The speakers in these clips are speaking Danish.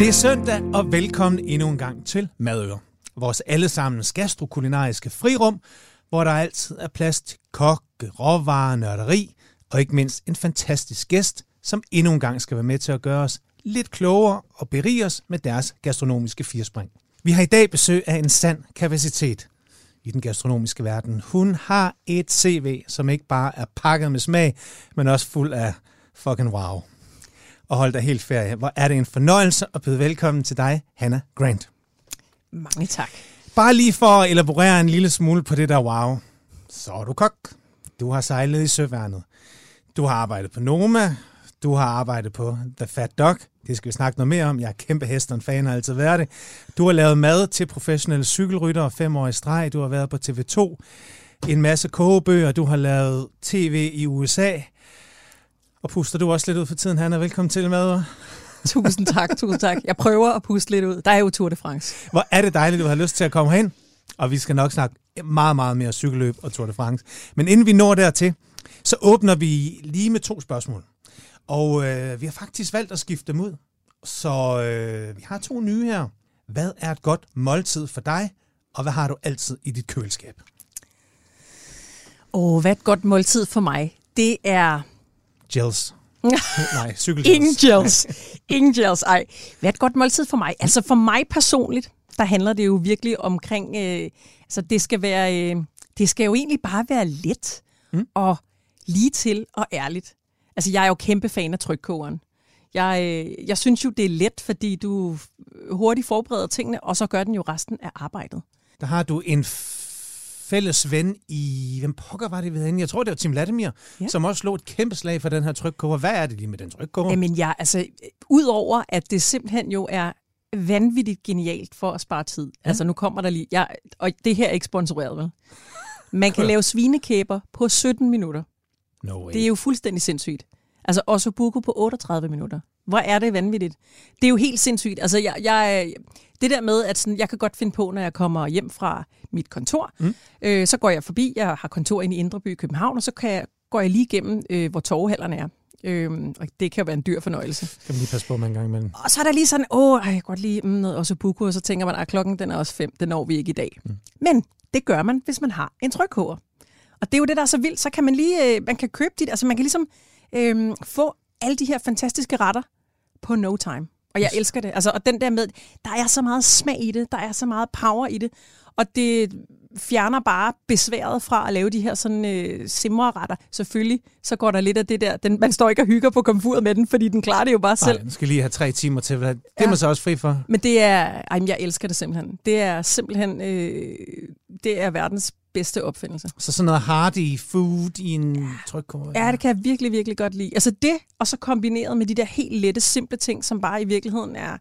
Det er søndag, og velkommen endnu en gang til Madøre. Vores allesammens gastrokulinariske frirum, hvor der altid er plads til kokke, råvarer, nørderi og ikke mindst en fantastisk gæst, som endnu en gang skal være med til at gøre os lidt klogere og berige os med deres gastronomiske firspring. Vi har i dag besøg af en sand kapacitet i den gastronomiske verden. Hun har et CV, som ikke bare er pakket med smag, men også fuld af fucking wow. Og hold dig helt ferie. Hvor er det en fornøjelse at byde velkommen til dig, Hannah Grant. Mange tak. Bare lige for at elaborere en lille smule på det der wow. Så er du kok. Du har sejlet i søværnet. Du har arbejdet på Noma. Du har arbejdet på The Fat Dog. Det skal vi snakke noget mere om. Jeg er kæmpe hest og fan har altid været det. Du har lavet mad til professionelle cykelryttere fem år i streg. Du har været på TV2. En masse kogebøger. Du har lavet tv i USA. Og puster du også lidt ud for tiden, Hanna? Velkommen til med. Tusind tak, tusind tak. Jeg prøver at puste lidt ud. Der er jo Tour de France. Hvor er det dejligt, du har lyst til at komme hen. Og vi skal nok snakke meget, meget mere cykelløb og Tour de France. Men inden vi når dertil, så åbner vi lige med to spørgsmål. Og øh, vi har faktisk valgt at skifte dem ud. Så øh, vi har to nye her. Hvad er et godt måltid for dig, og hvad har du altid i dit køleskab? Åh, hvad er et godt måltid for mig? Det er... Gels. Nej, cykelgels. Ingen gels. Ingen gels, ej. Hvad er et godt måltid for mig? Altså for mig personligt, der handler det jo virkelig omkring... Øh, altså det skal være... Øh, det skal jo egentlig bare være let mm. og lige til og ærligt. Altså jeg er jo kæmpe fan af trykkogeren. Jeg, øh, jeg synes jo, det er let, fordi du hurtigt forbereder tingene, og så gør den jo resten af arbejdet. Der har du en fælles ven i, hvem pokker var det ved hende? Jeg tror, det var Tim Latimer, ja. som også slog et kæmpe slag for den her trykkoger. Hvad er det lige med den trykkoger? Jamen ja, altså, udover at det simpelthen jo er vanvittigt genialt for at spare tid. Ja. Altså nu kommer der lige, ja, og det her er ikke sponsoreret, vel? Man kan lave svinekæber på 17 minutter. No way. Det er jo fuldstændig sindssygt. Altså ossobuco på 38 minutter. Hvor er det vanvittigt. Det er jo helt sindssygt. Altså jeg, jeg, det der med, at sådan, jeg kan godt finde på, når jeg kommer hjem fra mit kontor, mm. øh, så går jeg forbi, jeg har kontor inde i Indreby i København, og så kan jeg, går jeg lige igennem, øh, hvor torvehallerne er. Øhm, og det kan jo være en dyr fornøjelse. Kan man lige passe på med en gang imellem. Og så er der lige sådan, åh, jeg kan godt lige mm, noget ossobuco, og så tænker man, at klokken den er også fem, den når vi ikke i dag. Mm. Men det gør man, hvis man har en trykkoger. Og det er jo det, der er så vildt. Så kan man lige, øh, man kan købe dit, altså man kan ligesom øh, få alle de her fantastiske retter på no time. Og jeg elsker det. Altså, og den der med, der er så meget smag i det, der er så meget power i det, og det fjerner bare besværet fra at lave de her sådan øh, simmerretter. Selvfølgelig, så går der lidt af det der, den, man står ikke og hygger på komfuret med den, fordi den klarer det jo bare selv. Nej, den skal lige have tre timer til. Det er ja. man så også fri for. Men det er, ej, jeg elsker det simpelthen. Det er simpelthen, øh, det er verdens bedste opfindelse. Så sådan noget hardy food i en ja. trykkoger? Ja, det kan jeg virkelig, virkelig godt lide. Altså det, og så kombineret med de der helt lette, simple ting, som bare i virkeligheden er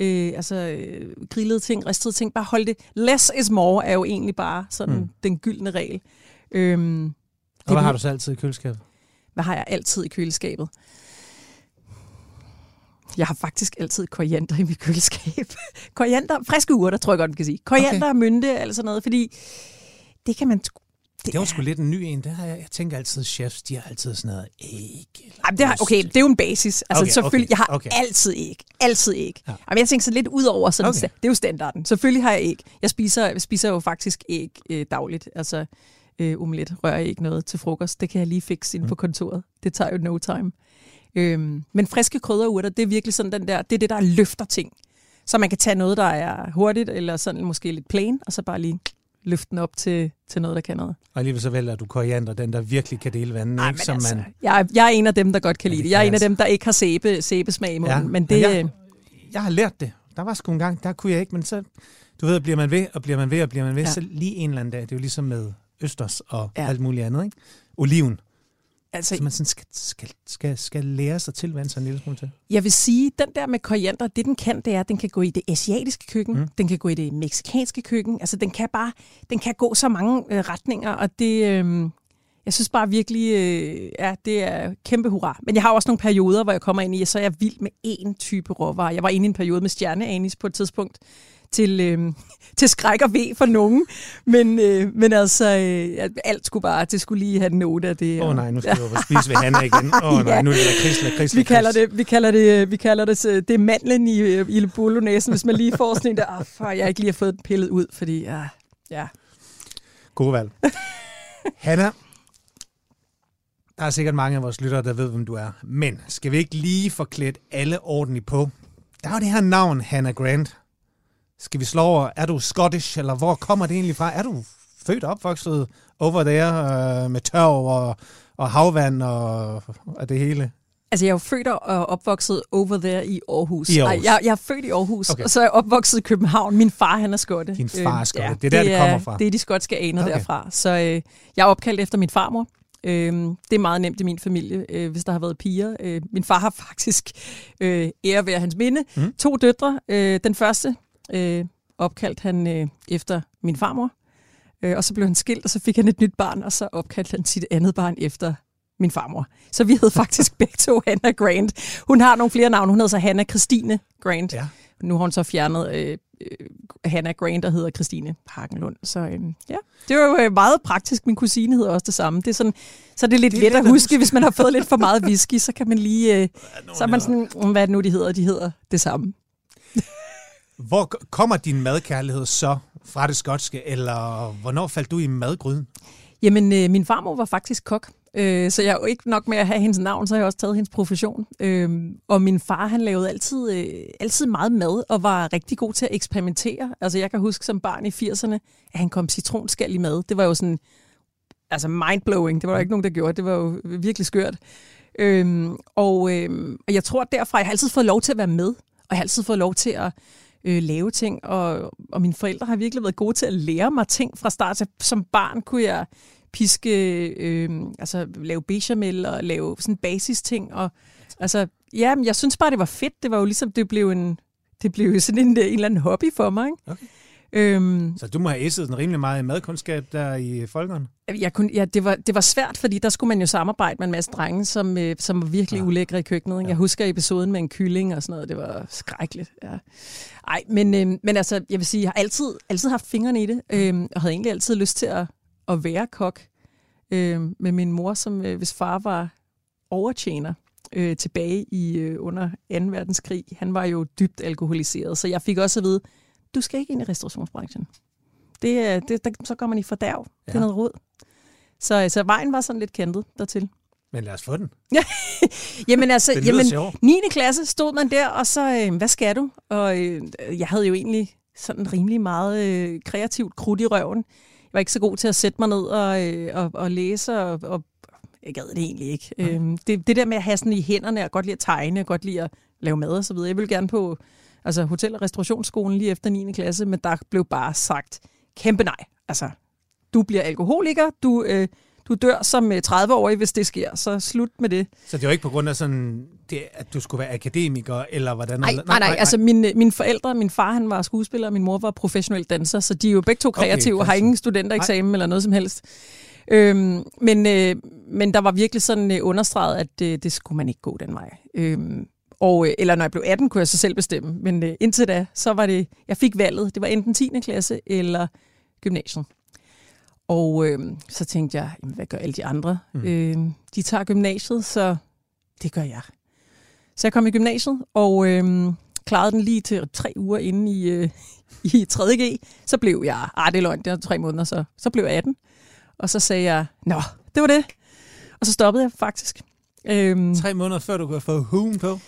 øh, altså, øh, grillede ting, ristede ting. Bare hold det. Less is more er jo egentlig bare sådan mm. den gyldne regel. Øhm, og hvad det, har du så altid i køleskabet? Hvad har jeg altid i køleskabet? Jeg har faktisk altid koriander i mit køleskab. koriander, friske urter, tror jeg godt, man kan sige. Koriander, okay. mynte, altså noget, fordi det kan man... Det, det var sgu lidt en ny en. Det har jeg, jeg tænker altid, chefs, de har altid sådan noget æg. Jamen, det har, okay, det er jo en basis. Altså okay, selvfølgelig, okay, jeg har okay. altid æg. Altid æg. Ja. Jamen, jeg tænker så lidt ud over sådan, okay. det er jo standarden. Selvfølgelig har jeg æg. Jeg spiser, jeg spiser jo faktisk æg øh, dagligt. Altså øh, omelet, rører ikke noget til frokost. Det kan jeg lige fikse ind mm. på kontoret. Det tager jo no time. Øhm, men friske krydderurter, det er virkelig sådan den der, det er det, der løfter ting. Så man kan tage noget, der er hurtigt, eller sådan måske lidt plain, og så bare lige løfte den op til, til noget, der kan noget. Og alligevel så vælger du koriander, den der virkelig kan dele vandet, Ej, ikke? Som altså, man... jeg, jeg er en af dem, der godt kan lide det. Jeg er en af dem, der ikke har sæbe, sæbesmag i munden. Ja. Men det, jeg, jeg har lært det. Der var sgu en gang, der kunne jeg ikke, men så, du ved, bliver man ved, og bliver man ved, og bliver man ved, ja. så lige en eller anden dag, det er jo ligesom med østers og ja. alt muligt andet, ikke? Oliven. Altså, så man sådan skal, skal, skal, skal lære sig til vand sig en lille smule til? Jeg vil sige, den der med koriander, det den kan, det er, at den kan gå i det asiatiske køkken, mm. den kan gå i det meksikanske køkken, altså den kan bare, den kan gå så mange øh, retninger, og det, øh, jeg synes bare virkelig, øh, ja, det er kæmpe hurra. Men jeg har også nogle perioder, hvor jeg kommer ind i, så er jeg vild med én type råvarer. Jeg var inde i en periode med stjerneanis på et tidspunkt. til, øh, til skræk og ved for nogen. Men, øh, men altså, øh, alt skulle bare, det skulle lige have note af det. Åh oh, nej, nu skal vi jo spise ved Hanna igen. Åh oh, nej, ja. nu er det lakrids, lakrids, vi kalder det, vi kalder det, vi kalder det, det er mandlen i, øh, i bolognæsen, hvis man lige får sådan en der, ah, for jeg ikke lige har fået den pillet ud, fordi, ja, ja. God valg. Hanna, der er sikkert mange af vores lyttere, der ved, hvem du er. Men skal vi ikke lige få klædt alle ordentligt på? Der er jo det her navn, Hannah Grant. Skal vi slå over, er du Scottish, eller hvor kommer det egentlig fra? Er du født og opvokset over der øh, med tørv og, og havvand og, og det hele? Altså, jeg er jo født og opvokset over there i Aarhus. I Aarhus. Ej, jeg, jeg er født i Aarhus, okay. og så er jeg opvokset i København. Min far, han er skotte. Din far er skotte. Øh, ja, det er der, det, det kommer fra. Det er de skotske aner okay. derfra. Så øh, jeg er opkaldt efter min farmor. Øh, det er meget nemt i min familie, øh, hvis der har været piger. Øh, min far har faktisk, øh, ære ved hans minde, mm. to døtre. Øh, den første øh, opkaldt han øh, efter min farmor, øh, og så blev han skilt, og så fik han et nyt barn, og så opkaldte han sit andet barn efter min farmor. Så vi hed faktisk begge to Hannah Grant. Hun har nogle flere navne. Hun hedder så Hannah Christine Grant. Ja. Nu har hun så fjernet øh, øh, Hannah Grant, der hedder Christine Hagenlund. Så øh, ja, det var jo øh, meget praktisk. Min kusine hedder også det samme. Det er sådan, så er det lidt det let at huske, hvis man har fået lidt for meget whisky, så kan man lige... Øh, så er man sådan, hvad er det nu, de hedder? De hedder det samme. Hvor kommer din madkærlighed så fra det skotske, eller hvornår faldt du i madgryden? Jamen, øh, min farmor var faktisk kok, øh, så jeg er jo ikke nok med at have hendes navn, så har jeg også taget hendes profession. Øh, og min far, han lavede altid, øh, altid meget mad, og var rigtig god til at eksperimentere. Altså, jeg kan huske som barn i 80'erne, at han kom citronskal i mad. Det var jo sådan, altså mindblowing. Det var der ikke nogen, der gjorde. Det var jo virkelig skørt. Øh, og, øh, og jeg tror derfra, jeg har altid fået lov til at være med, og jeg har altid fået lov til at øh, lave ting, og, og mine forældre har virkelig været gode til at lære mig ting fra start. Så som barn kunne jeg piske, øh, altså lave bechamel og lave sådan basis ting. Og, altså, ja, men jeg synes bare, det var fedt. Det var jo ligesom, det blev en, det blev sådan en, en eller anden hobby for mig. Ikke? Okay. Øhm, så du må have æsset den rimelig meget madkundskab der i folkeren? Jeg kunne, ja, det, var, det var svært, fordi der skulle man jo samarbejde med en masse drenge, som, øh, som var virkelig ja. ulækre i køkkenet. Ja. Jeg husker episoden med en kylling og sådan noget. Det var skrækkeligt. Ja. Ej, men, øh, men altså, jeg vil sige, jeg har altid, altid haft fingrene i det, øh, og havde egentlig altid lyst til at, at være kok. Øh, med min mor, som øh, hvis far var overtjener øh, tilbage i øh, under 2. verdenskrig. Han var jo dybt alkoholiseret, så jeg fik også at vide, du skal ikke ind i restaurationsbranchen. Det, er, det, der, så går man i fordærv. Ja. Det er noget råd. Så, så vejen var sådan lidt kentet dertil. Men lad os få den. jamen altså, jamen, 9. klasse stod man der, og så, øh, hvad skal du? Og øh, jeg havde jo egentlig sådan rimelig meget øh, kreativt krudt i røven. Jeg var ikke så god til at sætte mig ned og, øh, og, og læse, og, og jeg gad det egentlig ikke. Okay. Øh, det, det der med at have sådan i hænderne, og godt lide at tegne, og godt lide at lave mad og så videre. Jeg vil gerne på altså hotel- og restaurationsskolen lige efter 9. klasse, men der blev bare sagt kæmpe nej. Altså, du bliver alkoholiker, du, øh, du dør som 30-årig, øh, hvis det sker, så slut med det. Så det var ikke på grund af sådan, det, at du skulle være akademiker, eller hvordan? Nej, nej, nej, nej. altså mine, mine forældre, min far han var skuespiller, og min mor var professionel danser, så de er jo begge to kreative, okay, og har ingen studentereksamen eller noget som helst. Øhm, men, øh, men der var virkelig sådan øh, understreget, at øh, det skulle man ikke gå den vej. Øhm, og, øh, eller når jeg blev 18, kunne jeg så selv bestemme. Men øh, indtil da, så var det, jeg fik valget. Det var enten 10. klasse eller gymnasiet. Og øh, så tænkte jeg, jamen, hvad gør alle de andre? Mm. Øh, de tager gymnasiet, så det gør jeg. Så jeg kom i gymnasiet, og øh, klarede den lige til tre uger inde i, øh, i 3.G. Så blev jeg, ah det er løgn, det var tre måneder, så, så blev jeg 18. Og så sagde jeg, nå, det var det. Og så stoppede jeg faktisk. Øhm, Tre måneder før du kunne have fået hugen på?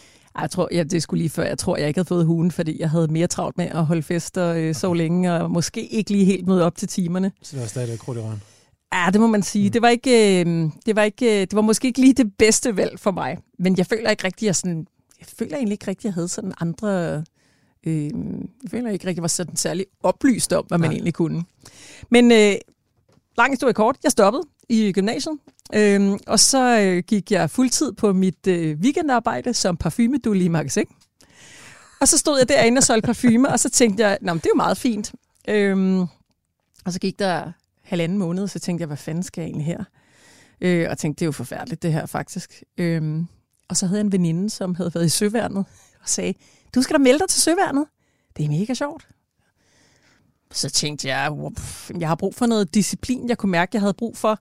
Jeg tror, ja, det skulle lige før. Jeg tror, jeg ikke havde fået hugen, fordi jeg havde mere travlt med at holde fest og øh, så længe, og måske ikke lige helt møde op til timerne. Så det var stadig krudt i røven? Ja, det må man sige. Mm. Det, var ikke, øh, det, var ikke, øh, det var måske ikke lige det bedste valg for mig. Men jeg føler ikke rigtig, at jeg, sådan, jeg føler egentlig ikke rigtig, at jeg havde sådan andre... Øh, jeg føler ikke rigtig, at jeg var sådan særlig oplyst om, hvad man Nej. egentlig kunne. Men øh, lang historie kort, jeg stoppede i gymnasiet, Øhm, og så øh, gik jeg fuldtid på mit øh, weekendarbejde som parfumedulle i magasin. Og så stod jeg derinde og solgte parfume, og så tænkte jeg, Nå, det er jo meget fint. Øhm, og så gik der halvanden måned, så tænkte jeg, hvad fanden skal jeg egentlig her? Øh, og tænkte, det er jo forfærdeligt det her faktisk. Øhm, og så havde jeg en veninde, som havde været i søværnet, og sagde, du skal da melde dig til søværnet. Det er mega sjovt. Så tænkte jeg, "Wow, pff, jeg har brug for noget disciplin. Jeg kunne mærke, at jeg havde brug for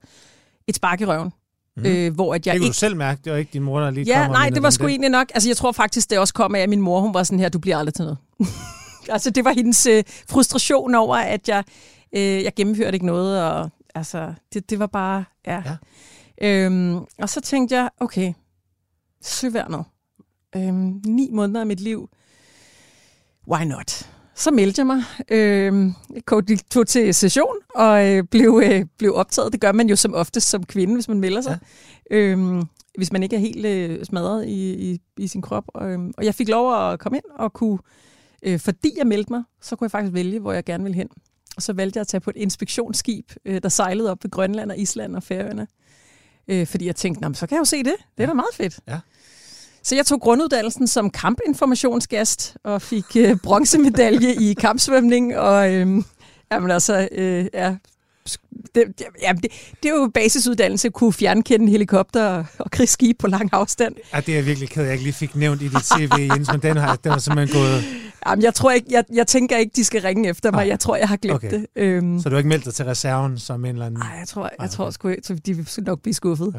et spark i røven. Mm. Øh, hvor at jeg Det kunne ikke du selv mærke, det var ikke din mor, der lige Ja, kom nej, det var sgu det. egentlig nok. Altså, jeg tror faktisk, det også kom af, at min mor, hun var sådan her, du bliver aldrig til noget. altså, det var hendes øh, frustration over, at jeg, øh, jeg gennemførte ikke noget, og altså, det, det var bare, ja. Ja. Øhm, og så tænkte jeg, okay, søværnet. Øhm, ni måneder af mit liv. Why not? Så meldte jeg mig, øh, tog til session og øh, blev, øh, blev optaget. Det gør man jo som oftest som kvinde, hvis man melder sig. Ja. Øh, hvis man ikke er helt øh, smadret i, i, i sin krop. Og, øh, og jeg fik lov at komme ind og kunne, øh, fordi jeg meldte mig, så kunne jeg faktisk vælge, hvor jeg gerne ville hen. Og så valgte jeg at tage på et inspektionsskib, øh, der sejlede op ved Grønland og Island og Færøerne. Øh, fordi jeg tænkte, "Nå, men så kan jeg jo se det. Det er da meget fedt. Ja. Så jeg tog grunduddannelsen som kampinformationsgast og fik øh, bronzemedalje i kampsvømning. Og øh, jamen altså, øh, ja, det, det, jamen det, det er jo basisuddannelse at kunne fjernkende en helikopter og, og krigsskib på lang afstand. Ja, det er jeg virkelig ked af, jeg ikke lige fik nævnt i dit CV, Jens, men den har, den har simpelthen gået... Jamen, jeg tror ikke, jeg, jeg tænker ikke, de skal ringe efter mig. Nej. Jeg tror, jeg har glemt Okay. det. Øhm, Så du har ikke meldt dig til reserven som en eller anden... Nej, jeg tror, jeg tror okay. sgu, ikke, de vil nok blive skuffet.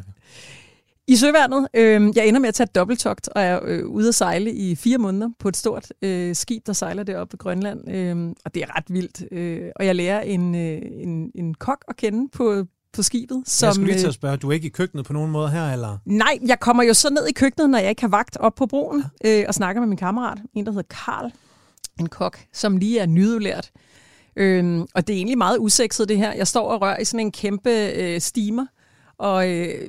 I søværnet, øh, jeg ender med at tage et dobbelttogt, og er øh, ude at sejle i fire måneder på et stort øh, skib, der sejler deroppe ved Grønland. Øh, og det er ret vildt. Øh, og jeg lærer en, øh, en, en kok at kende på, på skibet. Som, jeg skulle lige til øh, at spørge, du er ikke i køkkenet på nogen måde her, eller? Nej, jeg kommer jo så ned i køkkenet, når jeg ikke har vagt op på broen, øh, og snakker med min kammerat, en der hedder Karl, en kok, som lige er nyudlært. Øhm, og det er egentlig meget usekset det her. Jeg står og rører i sådan en kæmpe øh, steamer, og øh,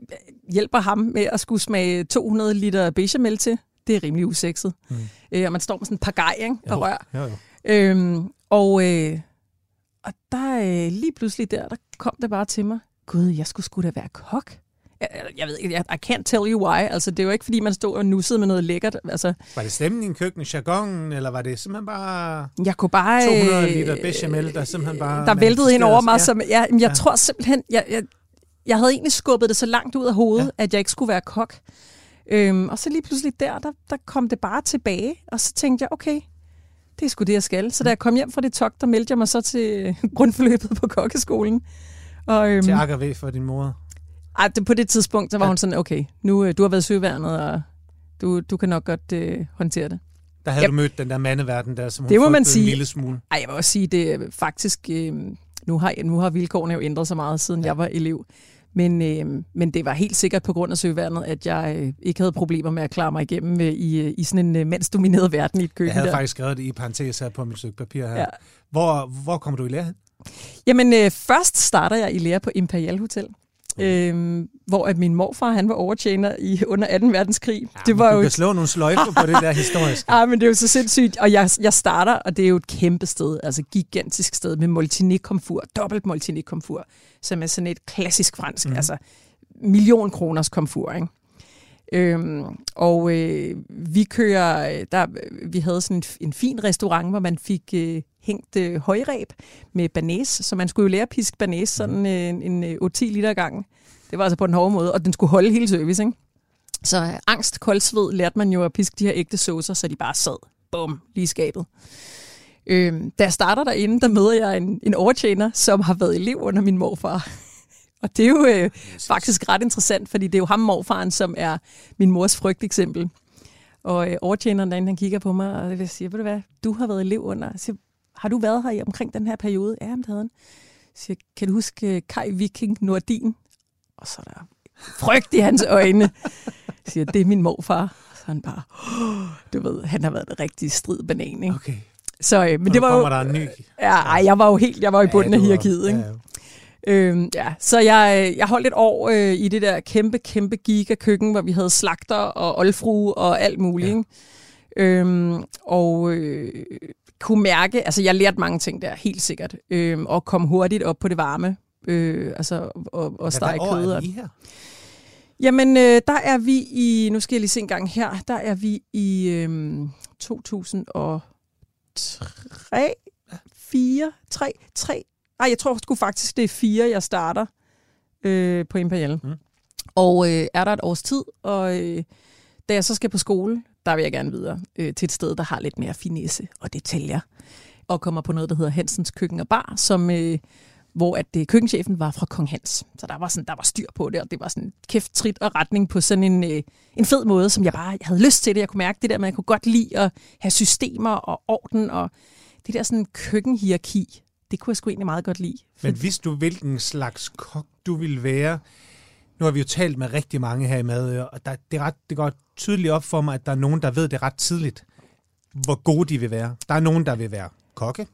hjælper ham med at skulle smage 200 liter bechamel til. Det er rimelig usekset. Mm. Øh, og man står med sådan en par gej, ikke, og rører. Jo, jo. Øhm, og, øh, og der øh, lige pludselig der, der kom det bare til mig. Gud, jeg skulle sgu da være kok. Jeg, ved ikke, jeg, I can't tell you why. Altså, det jo ikke, fordi man stod og nussede med noget lækkert. Altså, Var det stemningen i køkkenet, jargonen, eller var det simpelthen bare jeg kunne bare... 200 øh, liter bechamel, der simpelthen bare... Der væltede ind over mig. Ja. Som, jeg, jeg Ja. ja. tror simpelthen... Jeg, jeg, jeg havde egentlig skubbet det så langt ud af hovedet, ja. at jeg ikke skulle være kok. Øhm, og så lige pludselig der, der, der kom det bare tilbage. Og så tænkte jeg, okay, det er sgu det, jeg skal. Så da jeg kom hjem fra det togt, der meldte jeg mig så til grundforløbet på kokkeskolen. Og, øhm, Til ak og ved for din mor. ej, det, på det tidspunkt, så var Ja. hun sådan, okay, nu øh, du har været søværnet, og du, du kan nok godt øh, håndtere det. Der havde Ja. du mødt den der mandeverden der, som hun Det må man sige. en lille smule. Ej, jeg vil også sige, det er faktisk... Øh, nu, har, nu har vilkårene jo ændret sig meget, siden ja. jeg var elev. Men, øh, men det var helt sikkert på grund af søværnet, at jeg øh, ikke havde problemer med at klare mig igennem øh, i, øh, i sådan en øh, mandsdomineret verden i et køkken Jeg havde der. faktisk skrevet det i parentes her på mit stykke papir her. Ja. Hvor, hvor kommer du i lære? Jamen, øh, først starter jeg i lære på Imperial Hotel. Øh, hvor at min morfar, han var overtjener i under 2. verdenskrig. Ja, det var du jo kan slå nogle sløjfer på det der historiske. Ah, men det er jo så sindssygt. Og jeg, jeg starter, og det er jo et kæmpe sted, altså gigantisk sted med multinik-komfur, dobbelt multinik-komfur, som er sådan et klassisk fransk, mm. altså million kroners komfur, ikke? Øhm, og øh, vi kører, der, vi havde sådan en, en fin restaurant, hvor man fik øh, hængt øh, højreb med banæs, så man skulle jo lære at piske banæs sådan øh, en, en øh, 8-10 liter ad gangen. Det var altså på den hårde måde, og den skulle holde hele service, ikke? Så øh, angst, koldsved lærte man jo at piske de her ægte saucer, så de bare sad, bum, lige i skabet. Øhm, da jeg starter derinde, der møder jeg en, en overtjener, som har været elev under min morfar. Og det er jo øh, faktisk ret interessant, fordi det er jo ham morfaren, som er min mors frygteksempel. Og øh, overtjeneren derinde, han kigger på mig, og jeg siger, ved du hvad, du har været elev under. Jeg siger, har du været her i omkring den her periode? Ja, det havde han. Jeg siger, kan du huske øh, Kai Viking Nordin? Og så er der frygt i hans øjne. Jeg siger, det er min morfar. Så han bare, "Åh," du ved, han har været en rigtig strid banan, ikke? Okay. Så, øh, men Men det var jo, der en ny. ja, ej, jeg var jo helt, jeg var i bunden Ja, af du var- hierarkiet, ikke? Ja, ja. Øhm, ja, så jeg, jeg holdt et år øh, i det der kæmpe, kæmpe giga-køkken, hvor vi havde slagter og oldfrue og alt muligt. Ja. Ja. Øhm, og øh, kunne mærke, altså jeg lærte mange ting der, helt sikkert. Øhm, og kom hurtigt op på det varme. Øh, altså, og, og stege år kød. er vi her? Jamen, øh, der er vi i, nu skal jeg lige se en gang her, der er vi i øh, 2003, 4, 3, 3. Ej, jeg tror sgu faktisk, det er 4, jeg starter øh, på Imperial. Mm. Og øh, er der et års tid, og øh, da jeg så skal på skole, der vil jeg gerne videre øh, til et sted, der har lidt mere finesse og detaljer. og kommer på noget, der hedder Hansens Køkken og Bar, som, øh, hvor at det, køkkenchefen var fra Kong Hans. Så der var, sådan, der var styr på det, og det var sådan kæft, trit og retning på sådan en, øh, en fed måde, som jeg bare jeg havde lyst til det. Jeg kunne mærke det der, jeg kunne godt lide at have systemer og orden, og det der sådan køkkenhierarki, det kunne jeg sgu egentlig meget godt lide. Men vidste du, hvilken slags kok du ville være? Nu har vi jo talt med rigtig mange her i mad, og der, det, er ret, det går tydeligt op for mig, at der er nogen, der ved det ret tidligt, hvor gode de vil være. Der er nogen, der vil være kokke,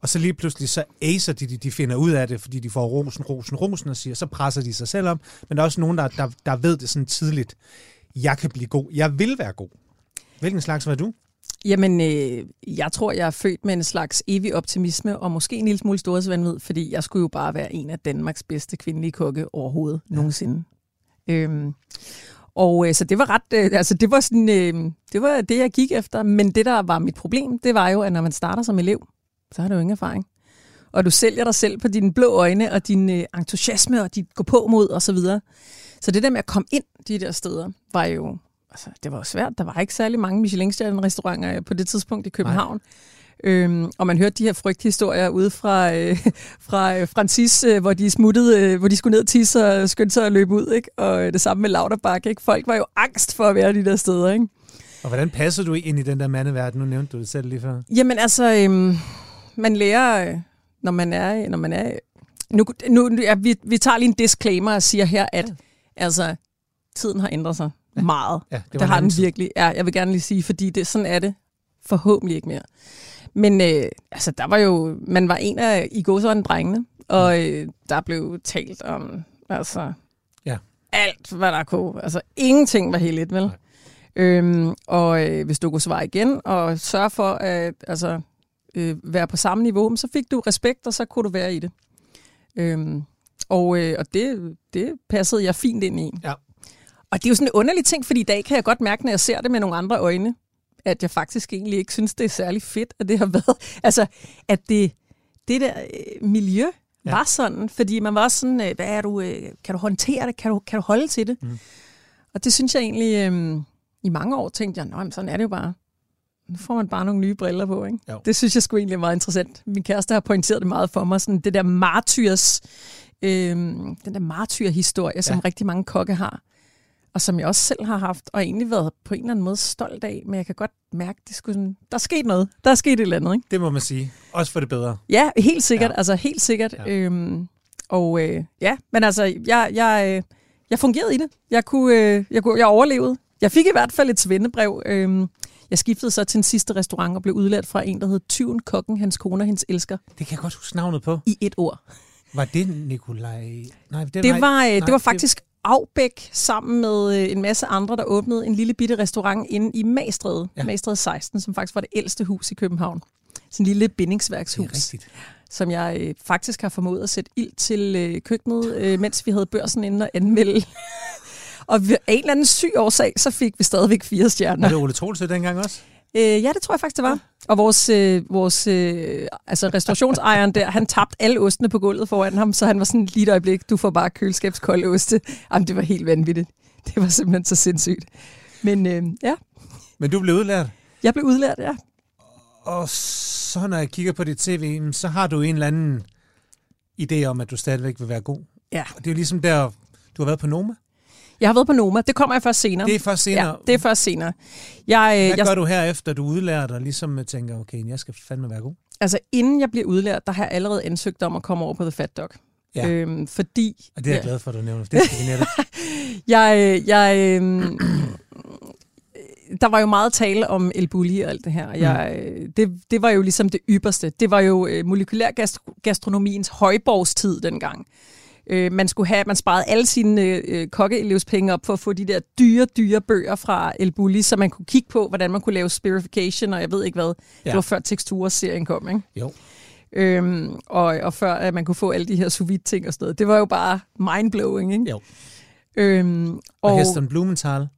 og så lige pludselig så acer de, de finder ud af det, fordi de får rosen, rosen, rosen, og siger, så presser de sig selv om. Men der er også nogen, der, der, der ved det sådan tidligt. Jeg kan blive god. Jeg vil være god. Hvilken slags var du? Jamen, øh, jeg tror, jeg er født med en slags evig optimisme, og måske en lille smule storhedsvandvid, fordi jeg skulle jo bare være en af Danmarks bedste kvindelige kokke overhovedet ja. nogensinde. Øhm, og øh, så det var ret, øh, altså det var sådan, øh, det var det, jeg gik efter. Men det, der var mit problem, det var jo, at når man starter som elev, så har du jo ingen erfaring. Og du sælger dig selv på dine blå øjne, og din øh, entusiasme, og dit gå på mod, og så videre. Så det der med at komme ind de der steder, var jo, altså det var jo svært. Der var ikke særlig mange Michelin-restauranter på det tidspunkt i København. Nej. Øhm, og man hørte de her frygthistorier ude fra, øh, fra øh, Francis, øh, hvor de smuttede, øh, hvor de skulle ned og tisse og skyndte sig at løbe ud. Ikke? Og det samme med Lauterbach. Ikke? Folk var jo angst for at være de der steder. Ikke? Og hvordan passer du ind i den der mandeverden? Nu nævnte du det selv lige før. Jamen altså, øhm, man lærer, øh, når man er... Når man er nu, nu, ja, vi, vi tager lige en disclaimer og siger her, at ja. altså, tiden har ændret sig. Meget. Ja, det, det har den virkelig. Ja, jeg vil gerne lige sige, fordi det, sådan er det forhåbentlig ikke mere. Men øh, altså, der var jo, man var en af i gåsøjne drengene, og øh, der blev talt om altså, ja. alt, hvad der kunne. Altså, ingenting var helt vel? Øhm, og øh, hvis du kunne svare igen og sørge for at altså, øh, være på samme niveau, så fik du respekt, og så kunne du være i det. Øhm, og øh, og det, det passede jeg fint ind i. Ja. Og det er jo sådan en underlig ting, fordi i dag kan jeg godt mærke, når jeg ser det med nogle andre øjne, at jeg faktisk egentlig ikke synes, det er særlig fedt, at det har været. Altså, at det, det der øh, miljø ja. var sådan, fordi man var sådan, øh, hvad er du, øh, kan du håndtere det, kan du, kan du holde til det? Mm. Og det synes jeg egentlig, øh, i mange år tænkte jeg, nej, sådan er det jo bare. Nu får man bare nogle nye briller på, ikke? Jo. Det synes jeg sgu egentlig er meget interessant. Min kæreste har pointeret det meget for mig, sådan det der martyrs, øh, den der martyrhistorie, ja. som rigtig mange kokke har og som jeg også selv har haft, og egentlig været på en eller anden måde stolt af, men jeg kan godt mærke, det skulle sådan, der er sket noget. Der er sket et eller andet, ikke? Det må man sige. Også for det bedre. Ja, helt sikkert. Ja. Altså helt sikkert. Ja. Øhm, og øh, ja, men altså, jeg, jeg, øh, jeg fungerede i det. Jeg, kunne, øh, jeg, kunne, jeg overlevede. Jeg fik i hvert fald et svendebrev. Øhm, jeg skiftede så til en sidste restaurant og blev udlært fra en, der hed Tyven Kokken, hans kone og hendes elsker. Det kan jeg godt huske navnet på. I et ord. Var det Nikolaj? Nej, det, det var, øh, nej, det var faktisk Afbæk sammen med øh, en masse andre, der åbnede en lille bitte restaurant inde i Magstræde, ja. Magstræde 16, som faktisk var det ældste hus i København. Sådan en lille bindingsværkshus. Som jeg øh, faktisk har formået at sætte ild til øh, køkkenet, øh, mens vi havde børsen inde og anmelde. og af en eller anden syg årsag, så fik vi stadigvæk fire stjerner. Var det Ole Troelse dengang også? Øh, ja, det tror jeg faktisk, det var. Og vores, øh, vores øh, altså restaurationsejeren der, han tabte alle ostene på gulvet foran ham, så han var sådan lige et øjeblik, du får bare køleskabskolde oste. Jamen, det var helt vanvittigt. Det var simpelthen så sindssygt. Men øh, ja. Men du blev udlært? Jeg blev udlært, ja. Og så når jeg kigger på dit tv, så har du en eller anden idé om, at du stadigvæk vil være god. Ja. Og det er jo ligesom der, du har været på Noma. Jeg har været på Noma. Det kommer jeg først senere. Det er først senere? Ja, det er først senere. Jeg, øh, Hvad jeg, gør du her efter, du udlært og ligesom tænker, okay, jeg skal fandme være god? Altså, inden jeg bliver udlært, der har jeg allerede ansøgt om at komme over på The Fat Dog. Ja. Øhm, fordi... Og det er jeg ja. glad for, at du nævner, det skal netop. jeg, øh, jeg, øhm, der var jo meget tale om El Bulli og alt det her. Jeg, mm. Øh, det, det var jo ligesom det ypperste. Det var jo molekylær gastronomiens højborgstid dengang. Øh, man skulle have, man sparede alle sine øh, kokkeelevspenge op for at få de der dyre, dyre bøger fra El Bulli, så man kunne kigge på, hvordan man kunne lave spirification, og jeg ved ikke hvad. Ja. Det var før teksturserien kom, ikke? Jo. Øhm, og, og før at man kunne få alle de her sous ting og sådan noget. Det var jo bare mindblowing, ikke? Jo. Øhm, og, og Heston Blumenthal?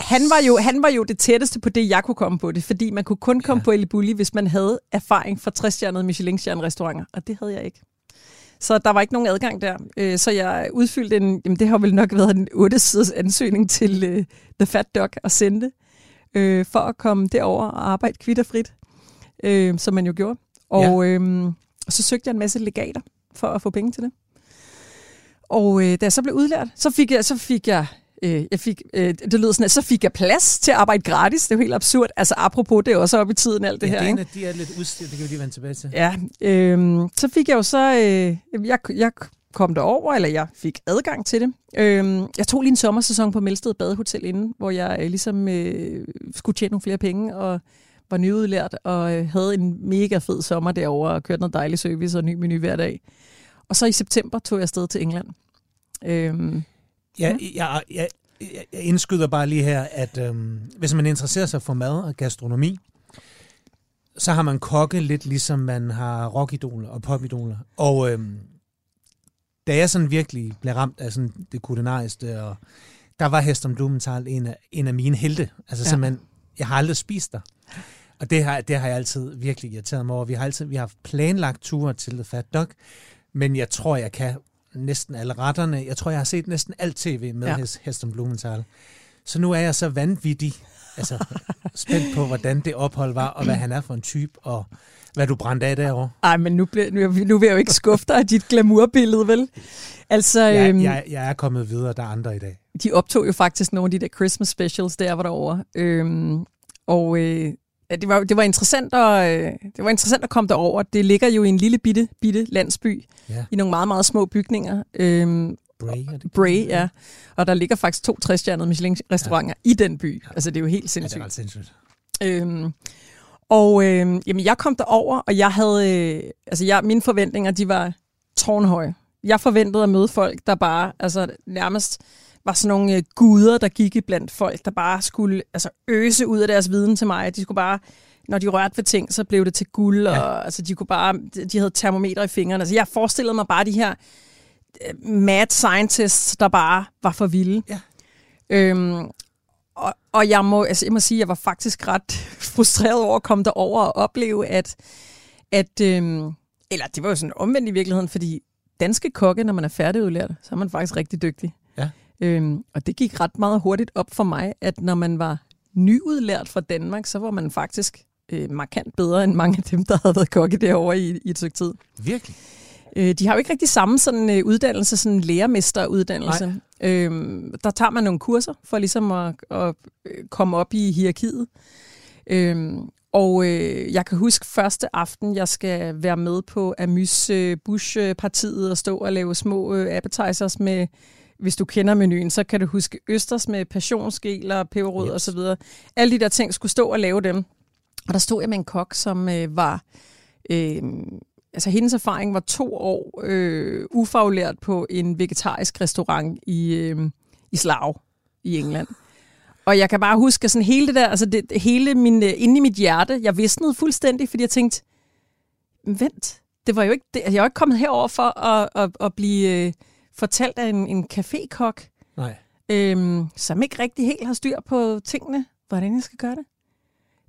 Han var, jo, han var jo det tætteste på det, jeg kunne komme på det, fordi man kunne kun komme ja. på El Bulli, hvis man havde erfaring fra 60-stjernede Michelin-stjerne-restauranter, og det havde jeg ikke. Så der var ikke nogen adgang der. Øh, så jeg udfyldte en, jamen det har vel nok været en 8 siders ansøgning til uh, The Fat Dog at sende, uh, for at komme derover og arbejde kvitterfrit, uh, som man jo gjorde. Og, ja. og så søgte jeg en masse legater for at få penge til det. Og øh, da jeg så blev udlært, så fik jeg, så fik jeg Øh, jeg fik, øh, det lød sådan, at så fik jeg plads til at arbejde gratis. Det er jo helt absurd. Altså apropos, det er også op i tiden alt det ja, her. Det ikke? de er lidt udstyret, det kan vi lige vende tilbage til. Ja, øh, så fik jeg jo så, øh, jeg, jeg kom derover, eller jeg fik adgang til det. Øh, jeg tog lige en sommersæson på Melsted Badehotel inden, hvor jeg øh, ligesom øh, skulle tjene nogle flere penge, og var nyudlært, og øh, havde en mega fed sommer derovre, og kørte noget dejlig service og ny menu hver dag. Og så i september tog jeg afsted til England. Øh, Ja, jeg, jeg, jeg indskyder bare lige her, at øhm, hvis man interesserer sig for mad og gastronomi, så har man kokke lidt ligesom man har rockidoler og popidoler. Og øhm, da jeg sådan virkelig blev ramt af sådan det kulinariske, og der var Heston Blumenthal en af, en af mine helte. Altså ja. simpelthen, jeg har aldrig spist der. Og det har, det har jeg altid virkelig irriteret mig over. Vi har altid vi har planlagt ture til The Fat Dog, men jeg tror, jeg kan næsten alle retterne. Jeg tror, jeg har set næsten alt tv med ja. Heston Blumenthal. Så nu er jeg så vanvittig altså, spændt på, hvordan det ophold var, og hvad han er for en type, og hvad du brændte af derovre. Ej, men nu, bliver, nu, nu vil jeg jo ikke skuffe dig af dit glamourbillede, vel? Altså, jeg, øhm, jeg, jeg er kommet videre, der er andre i dag. De optog jo faktisk nogle af de der Christmas specials, der var derovre. Øhm, og øh, det, var, det, var interessant at, øh, det var interessant at komme derover. Det ligger jo i en lille bitte, bitte landsby, ja. i nogle meget, meget små bygninger. Øhm, Bray, er det Bray, ja. Og der ligger faktisk to træstjernede Michelin-restauranter ja. i den by. Ja. Altså, det er jo helt sindssygt. Ja, det er ret sindssygt. Øhm, og øh, jamen, jeg kom derover, og jeg havde, øh, altså jeg, mine forventninger, de var tårnhøje. Jeg forventede at møde folk, der bare, altså nærmest var sådan nogle øh, guder, der gik i blandt folk, der bare skulle altså, øse ud af deres viden til mig. De skulle bare, når de rørte ved ting, så blev det til guld, ja. og altså, de kunne bare, de havde termometer i fingrene. Altså, jeg forestillede mig bare de her øh, mad scientists, der bare var for vilde. Ja. Øhm, og, og jeg, må, altså, jeg må sige, at jeg var faktisk ret frustreret over at komme derover og opleve, at, at øhm, eller det var jo sådan omvendt i virkeligheden, fordi danske kokke, når man er færdigudlært, så er man faktisk rigtig dygtig. Ja. Øhm, og det gik ret meget hurtigt op for mig, at når man var nyudlært fra Danmark, så var man faktisk øh, markant bedre end mange af dem, der havde været kokke derovre i, i et stykke tid. Virkelig? Øh, de har jo ikke rigtig samme sådan, øh, uddannelse, sådan lærermesteruddannelse. Øhm, der tager man nogle kurser for ligesom at, at øh, komme op i hierarkiet. Øhm, og øh, jeg kan huske første aften, jeg skal være med på Amys øh, Bush-partiet og stå og lave små øh, appetizers med, hvis du kender menuen, så kan du huske østers med passionsgeler, peberrød yes. og så videre. Alle de der ting skulle stå og lave dem. Og der stod jeg med en kok, som øh, var... Øh, altså hendes erfaring var to år øh, ufaglært på en vegetarisk restaurant i, øh, i Slav i England. Og jeg kan bare huske sådan hele det der, altså det, hele min, øh, inde i mit hjerte, jeg visnede fuldstændig, fordi jeg tænkte, vent, det var jo ikke, det, jeg var ikke kommet herover for at, at, at blive øh, fortalt af en, en cafékok, Nej. Øhm, som ikke rigtig helt har styr på tingene, hvordan jeg skal gøre det.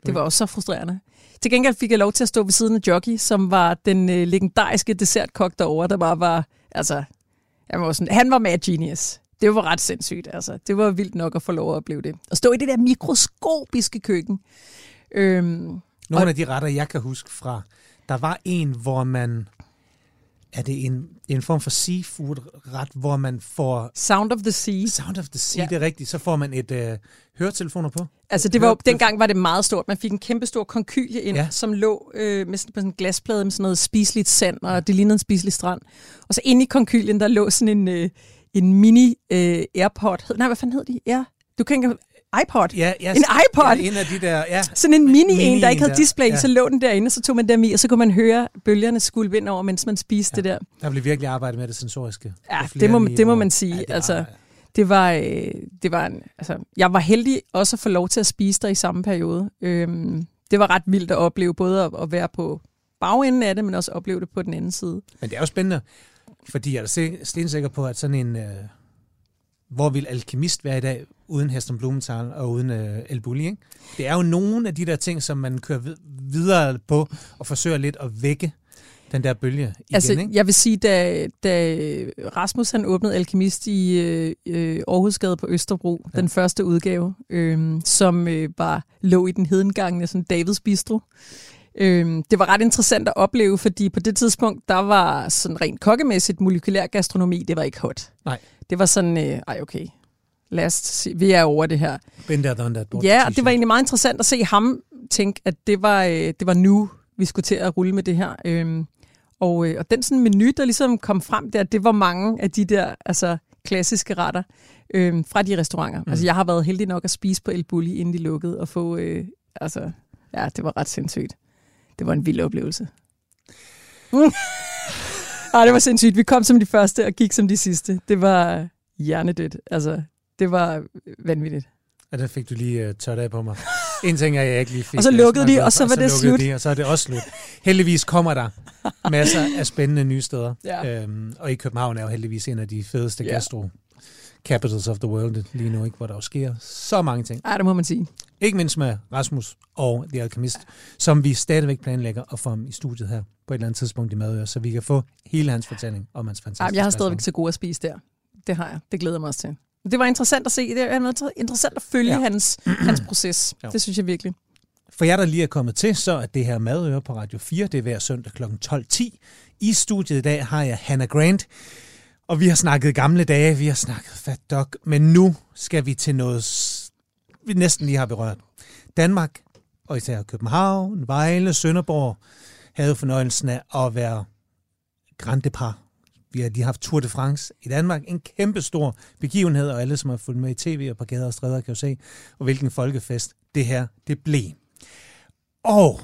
Det var også så frustrerende. Til gengæld fik jeg lov til at stå ved siden af Jockey, som var den øh, legendariske dessertkok derovre, der bare var, altså, jeg var sådan, han var mad genius. Det var ret sindssygt, altså. Det var vildt nok at få lov at opleve det. At stå i det der mikroskopiske køkken. Øhm, Nogle og, af de retter, jeg kan huske fra, der var en, hvor man, er det en, en form for seafood-ret, hvor man får... Sound of the Sea. Sound of the Sea, ja. det er rigtigt. Så får man et øh, høretelefoner på. Altså det var, Hør, dengang var det meget stort. Man fik en kæmpe stor konkylie ind, ja. som lå øh, med sådan, på sådan en glasplade med sådan noget spiseligt sand, og det lignede en spiselig strand. Og så inde i konkylien, der lå sådan en, øh, en mini øh, AirPod. Nej, hvad fanden hed de? Ja. Du kan ikke iPod. Ja, ja, en iPod. Ja, en af de der, ja. Sådan en mini, mini en, der ikke havde display, ja. så lå den derinde, og så tog man dem i, og så kunne man høre bølgerne skulle ind over, mens man spiste ja. det der. Der blev virkelig arbejdet med det sensoriske. Ja, det må, det må man sige. Ja, det altså, var, det var, øh, det var en, altså, jeg var heldig også at få lov til at spise der i samme periode. Øhm, det var ret vildt at opleve, både at, at være på bagenden af det, men også opleve det på den anden side. Men det er jo spændende, fordi jeg er stensikker på, at sådan en... Øh, hvor vil alkemist være i dag, uden Heston Blumenthal og uden øh, El Bulli, ikke? Det er jo nogle af de der ting, som man kører videre på og forsøger lidt at vække den der bølge igen, altså, ikke? Jeg vil sige, da, da Rasmus han åbnede Alkemist i øh, øh Aarhusgade på Østerbro, ja. den første udgave, øh, som øh, var lå i den hedengangne sådan Davids Bistro, Øhm, det var ret interessant at opleve, fordi på det tidspunkt, der var sådan rent kokkemæssigt molekylær gastronomi, det var ikke hot. Nej. Det var sådan, øh, ej okay, lad os se, vi er over det her. Been there, done that. Ja, og det var egentlig meget interessant at se ham tænke, at det var, øh, det var nu, vi skulle til at rulle med det her. Øhm, og, øh, og den sådan menu, der ligesom kom frem der, det var mange af de der altså, klassiske retter øh, fra de restauranter. Mm. Altså, jeg har været heldig nok at spise på El Bulli, inden de lukkede, og få, øh, altså, ja, det var ret sindssygt. Det var en vild oplevelse. Ej, det var sindssygt. Vi kom som de første og gik som de sidste. Det var hjernedødt. Altså, det var vanvittigt. Ja, der fik du lige uh, tørt af på mig. En ting er, jeg ikke lige fik. Og så lukkede de, og så var det lukkede slut. De, og så er det også slut. Heldigvis kommer der masser af spændende nye steder. Ja. Øhm, og i København er jo heldigvis en af de fedeste Ja. gastro capitals of the world lige nu, ikke? hvor der jo sker så mange ting. Ej, det må man sige. Ikke mindst med Rasmus og The Alchemist, som vi stadigvæk planlægger at få ham i studiet her på et eller andet tidspunkt i Madøre, så vi kan få hele hans fortælling om hans fantastiske Ej, men jeg har stadigvæk til gode at spise der. Det har jeg. Det glæder mig også til. Det var interessant at se. Det er noget interessant at følge Ja. ja. hans, hans proces. Jo. Det synes jeg virkelig. For jer, der lige er kommet til, så er det her Madøre på Radio 4. Det er hver søndag kl. 12.10. I studiet i dag har jeg Hannah Grant. Og vi har snakket gamle dage, vi har snakket Fat Dog, men nu skal vi til noget, vi næsten lige har berørt. Danmark, og især København, Vejle, Sønderborg, havde fornøjelsen af at være Grand Depart. Vi har lige haft Tour de France i Danmark, en kæmpe stor begivenhed, og alle, som har fulgt med i tv og på gader og stræder, kan jo se, og hvilken folkefest det her det blev. Og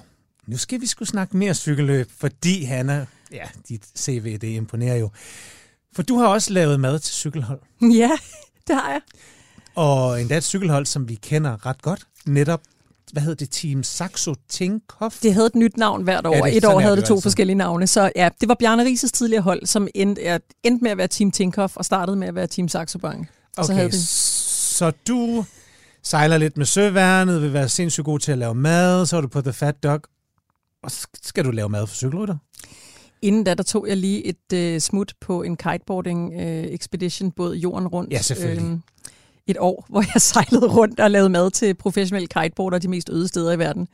nu skal vi skulle snakke mere cykelløb, fordi Hanna, ja, dit CV, det imponerer jo. For du har også lavet mad til cykelhold, Ja, det har jeg. og endda et cykelhold, som vi kender ret godt. Netop, hvad hedder det, Team Saxo Tinkoff? Det havde et nyt navn hvert år. Ja, det- et år havde det det to altid. forskellige navne. Så ja, det var Bjarne Rises tidligere hold, som endte, endte med at være Team Tinkoff og startede med at være Team Saxo Bank. Og så Okay, havde vi, så du sejler lidt med søværnet, vil være sindssygt god til at lave mad, så er du på The Fat Dog, og så skal du lave mad for cykelrytter. Inden da, der tog jeg lige et øh, smut på en kiteboarding øh, expedition, båd jorden rundt. Ja, selvfølgelig. øhm, et år, hvor jeg sejlede rundt og lavede mad til professionelle kiteboarder de mest øde steder i verden.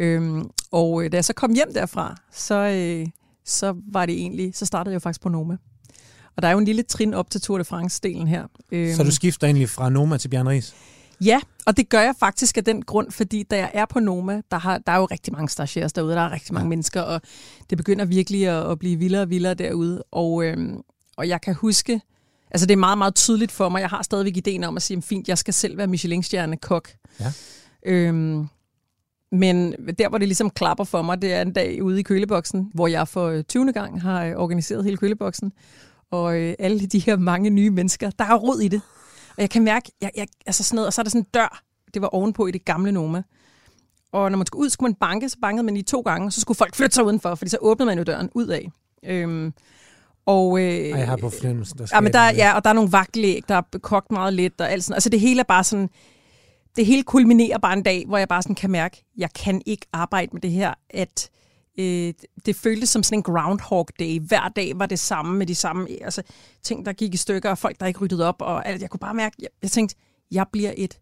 Øhm, og øh, da jeg så kom hjem derfra, så, øh, så var det egentlig, så startede jeg jo faktisk på Noma. Og der er jo en lille trin op til Tour de France-delen her. Øhm, Så du skifter egentlig fra Noma til Bjørn Ries? Ja, og det gør jeg faktisk af den grund, fordi da jeg er på Noma, der, har, der er jo rigtig mange stagiaires derude, der er rigtig mange Ja. mennesker, og det begynder virkelig at, at blive vildere og vildere derude. Og, øhm, og jeg kan huske, altså det er meget, meget tydeligt for mig, jeg har stadigvæk ideen om at sige, fint, jeg skal selv være Michelin-stjerne kok. Ja. Øhm, men der, hvor det ligesom klapper for mig, det er en dag ude i køleboksen, hvor jeg for øh, 20. gang har øh, organiseret hele køleboksen. Og øh, alle de her mange nye mennesker, der er rod i det. Og jeg kan mærke, jeg, jeg, altså sådan noget, og så er der sådan en dør, det var ovenpå i det gamle Noma. Og når man skulle ud, skulle man banke, så bankede man lige to gange, og så skulle folk flytte sig udenfor, fordi så åbnede man jo døren ud af. Øhm, og, øh, Ej, jeg har på fornemmelsen, der Ja, men der, ja, og der er nogle vagtelæg, der er kogt meget lidt, og alt sådan. Altså det hele er bare sådan, det hele kulminerer bare en dag, hvor jeg bare sådan kan mærke, jeg kan ikke arbejde med det her, at øh, det føltes som sådan en groundhog day. Hver dag var det samme med de samme altså, ting, der gik i stykker, og folk, der ikke ryddede op, og alt. Jeg kunne bare mærke, jeg, jeg tænkte, jeg bliver et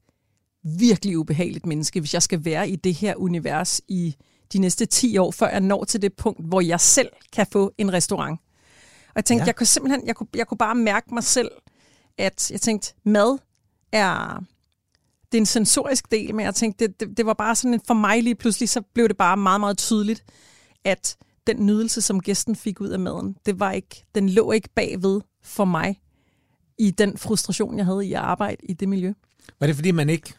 virkelig ubehageligt menneske, hvis jeg skal være i det her univers i de næste 10 år, før jeg når til det punkt, hvor jeg selv kan få en restaurant. Og jeg tænkte, Ja. jeg kunne simpelthen, jeg kunne, jeg kunne bare mærke mig selv, at jeg tænkte, mad er, det er en sensorisk del, men jeg tænkte, det, det, det var bare sådan en, for mig lige pludselig, så blev det bare meget, meget tydeligt, at den nydelse, som gæsten fik ud af maden, det var ikke, den lå ikke bagved for mig i den frustration, jeg havde i at arbejde i det miljø. Var det fordi, man ikke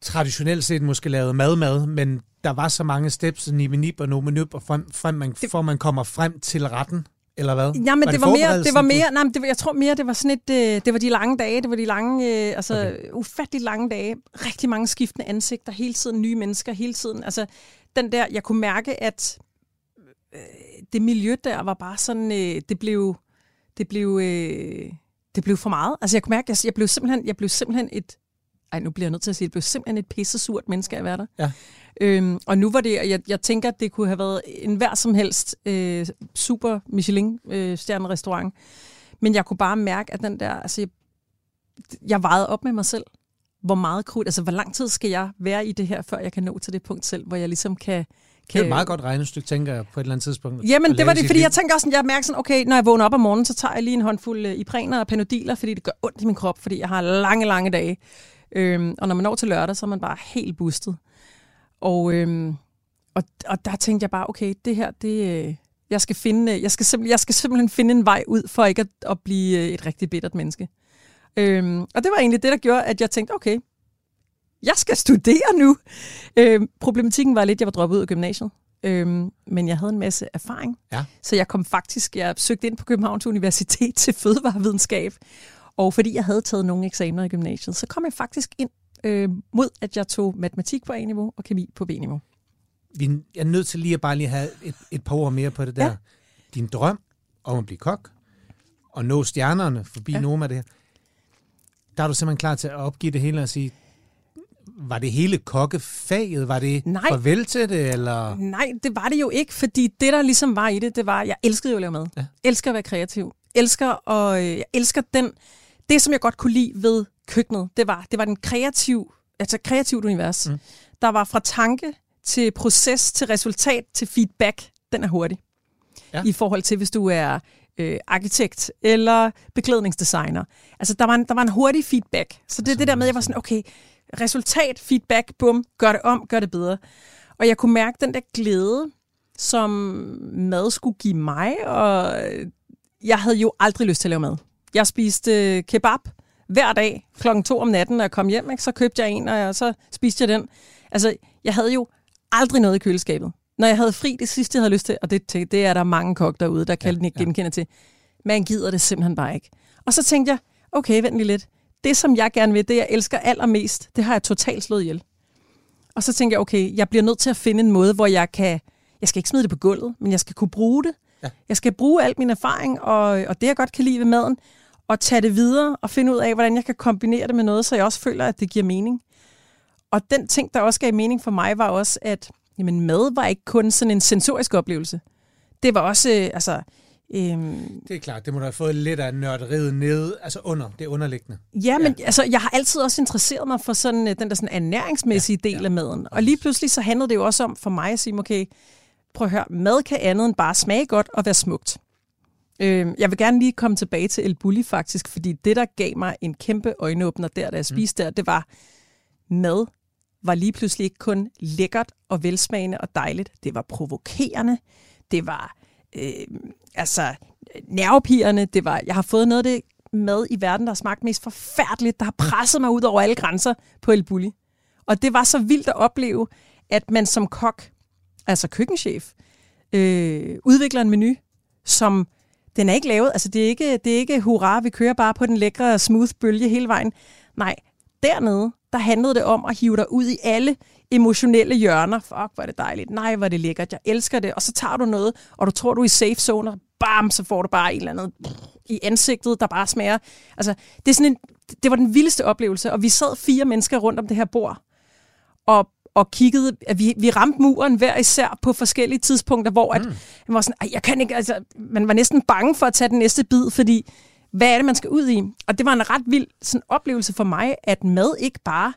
traditionelt set måske lavede mad-mad, men der var så mange steps, nip nip og nome nip, og frem, frem man, Det- for man kommer frem til retten, eller hvad? Ja, men det, det var mere, det var mere, nej, men det var, jeg tror mere, det var sådan et, øh, det var de lange dage, det var de lange, øh, altså Okay. ufatteligt lange dage, rigtig mange skiftende ansigter, hele tiden nye mennesker, hele tiden, altså den der, jeg kunne mærke, at øh, det miljø der var bare sådan, øh, det blev, det blev, øh, det blev for meget. Altså jeg kunne mærke, at jeg blev simpelthen, jeg blev simpelthen et, ej nu bliver jeg nødt til at sige, det blev simpelthen et pisse surt menneske at være der. Ja. Øhm, og nu var det, jeg, jeg tænker, at det kunne have været en hver som helst øh, super Michelin-stjerne restaurant. Men jeg kunne bare mærke, at den der, altså jeg, jeg vejede op med mig selv. Hvor meget krudt, altså hvor lang tid skal jeg være i det her, før jeg kan nå til det punkt selv, hvor jeg ligesom kan, Det er et meget godt regnestykke, tænker jeg, på et eller andet tidspunkt. Jamen, at det var det, fordi liv. jeg tænker også, sådan, jeg mærker sådan, okay, når jeg vågner op om morgenen, så tager jeg lige en håndfuld øh, Iprener og Panodiler, fordi det gør ondt i min krop, fordi jeg har lange, lange dage. Øhm, og når man når til lørdag, så er man bare helt boostet. Og, øhm, og, og der tænkte jeg bare, okay, det her, det, øh, jeg, skal finde, øh, jeg, skal simpel, jeg skal simpelthen finde en vej ud, for ikke at, at blive et rigtig bittert menneske. Øhm, og det var egentlig det, der gjorde, at jeg tænkte, okay, jeg skal studere nu. Øhm, problematikken var lidt, at jeg var droppet ud af gymnasiet. Øhm, men jeg havde en masse erfaring. Ja. Så jeg kom faktisk, jeg søgte ind på Københavns Universitet til fødevarevidenskab. Og fordi jeg havde taget nogle eksamener i gymnasiet, så kom jeg faktisk ind øh, mod, at jeg tog matematik på A-niveau og kemi på B-niveau. Vi jeg er nødt til lige at bare lige have et, et par ord mere på det der. Ja. Din drøm om at blive kok, og nå stjernerne forbi Ja. ja. Noma det her. Der er du simpelthen klar til at opgive det hele og sige, var det hele kokkefaget? Var det Nej. farvel til det, eller? Nej, det var det jo ikke, fordi det, der ligesom var i det, det var, at jeg elskede jo at lave mad. Ja. Elsker at være kreativ. Elsker og øh, jeg elsker den, det, som jeg godt kunne lide ved køkkenet, det var, det var den kreativ, altså kreativt univers. Mm. Der var fra tanke til proces, til resultat, til feedback. Den er hurtig. Ja. I forhold til, hvis du er øh, arkitekt eller beklædningsdesigner. Altså, der var en, der var en hurtig feedback. Så det er det der med, at jeg var sådan, okay, resultat, feedback, bum, gør det om, gør det bedre. Og jeg kunne mærke den der glæde, som mad skulle give mig, og jeg havde jo aldrig lyst til at lave mad. Jeg spiste kebab hver dag klokken to om natten, når jeg kom hjem. Ikke? Så købte jeg en, og jeg, så spiste jeg den. Altså, jeg havde jo aldrig noget i køleskabet. Når jeg havde fri, det sidste, jeg havde lyst til, og det, det er der mange kok derude, der kan Ja, ja, ikke ja. genkende til. Man gider det simpelthen bare ikke. Og så tænkte jeg, okay, vent lige lidt. Det, som jeg gerne vil, det jeg elsker allermest, det har jeg totalt slået ihjel. Og så tænkte jeg, okay, jeg bliver nødt til at finde en måde, hvor jeg kan, jeg skal ikke smide det på gulvet, men jeg skal kunne bruge det. Ja. Jeg skal bruge al min erfaring, og, og det jeg godt kan lide ved maden, og tage det videre og finde ud af, hvordan jeg kan kombinere det med noget, så jeg også føler, at det giver mening. Og den ting, der også gav mening for mig, var også, at jamen, mad var ikke kun sådan en sensorisk oplevelse. Det var også, øh, altså, øhm, Det er klart, det må du have fået lidt af nørderiet nede, altså under, det underliggende. Ja, men ja. altså, jeg har altid også interesseret mig for sådan, øh, den der sådan ernæringsmæssige ja, del ja. af maden. Og lige pludselig så handlede det jo også om for mig at sige, okay, prøv at høre, mad kan andet end bare smage godt og være smukt. Øh, jeg vil gerne lige komme tilbage til El Bulli faktisk, fordi det, der gav mig en kæmpe øjenåbner der, da jeg spiste der, det var, mad var lige pludselig ikke kun lækkert og velsmagende og dejligt. Det var provokerende. Det var øh, altså nervepirrende. Det var, jeg har fået noget af det mad i verden, der har smagt mest forfærdeligt, der har presset mig ud over alle grænser på El Bulli. Og det var så vildt at opleve, at man som kok, altså køkkenchef, øh, udvikler en menu, som den er ikke lavet, altså det er ikke, det er ikke hurra, vi kører bare på den lækre smooth bølge hele vejen. Nej, dernede, der handlede det om at hive dig ud i alle emotionelle hjørner. Fuck, hvor er det dejligt. Nej, hvor er det lækkert. Jeg elsker det. Og så tager du noget, og du tror, du er i safe zone, og bam, så får du bare et eller andet i ansigtet, der bare smager. Altså, det, er sådan en, det var den vildeste oplevelse, og vi sad fire mennesker rundt om det her bord, og, og kiggede, at vi, vi ramte muren hver især på forskellige tidspunkter, hvor at, man var sådan, "Ej, jeg kan ikke, altså, man var næsten bange for at tage den næste bid, fordi hvad er det, man skal ud i? Og det var en ret vild sådan, oplevelse for mig, at mad ikke bare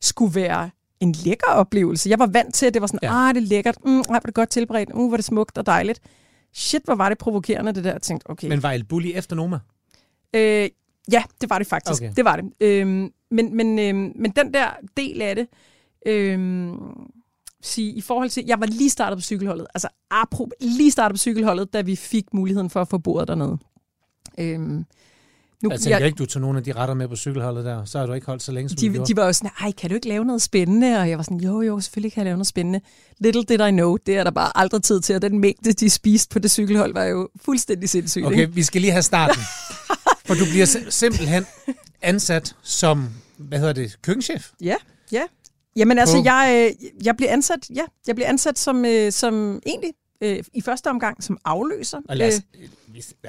skulle være en lækker oplevelse. Jeg var vant til, at det var sådan, Ja. ah, det er lækkert, mm, ej, var det godt tilberedt, uh, var det smukt og dejligt. Shit, hvor var det provokerende, det der. Jeg tænkte, okay. Men var El Bulli efter Noma? Øh, ja, det var det faktisk. Okay. Det var det. Øhm, men, men, øhm, men den der del af det, øhm, sige, i forhold til, jeg var lige startet på cykelholdet, altså apro, lige startet på cykelholdet, da vi fik muligheden for at få bordet dernede. Øhm, nu, Jeg tænker jeg, ikke, du tog nogle af de retter med på cykelholdet der, så har du ikke holdt så længe, som du de, gjorde. de var jo sådan, ej, kan du ikke lave noget spændende? Og jeg var sådan, jo, jo, selvfølgelig kan jeg lave noget spændende. Little did I know, det er der bare aldrig tid til, og den mængde, de spiste på det cykelhold, var jo fuldstændig sindssygt. Okay, ikke? vi skal lige have starten. For du bliver sim- simpelthen ansat som, hvad hedder det, køkkenchef? Ja, ja. Jamen altså, På- jeg, øh, jeg bliver ansat, ja, jeg bliver ansat som, øh, som egentlig øh, i første omgang som afløser. Og lad os, Øh,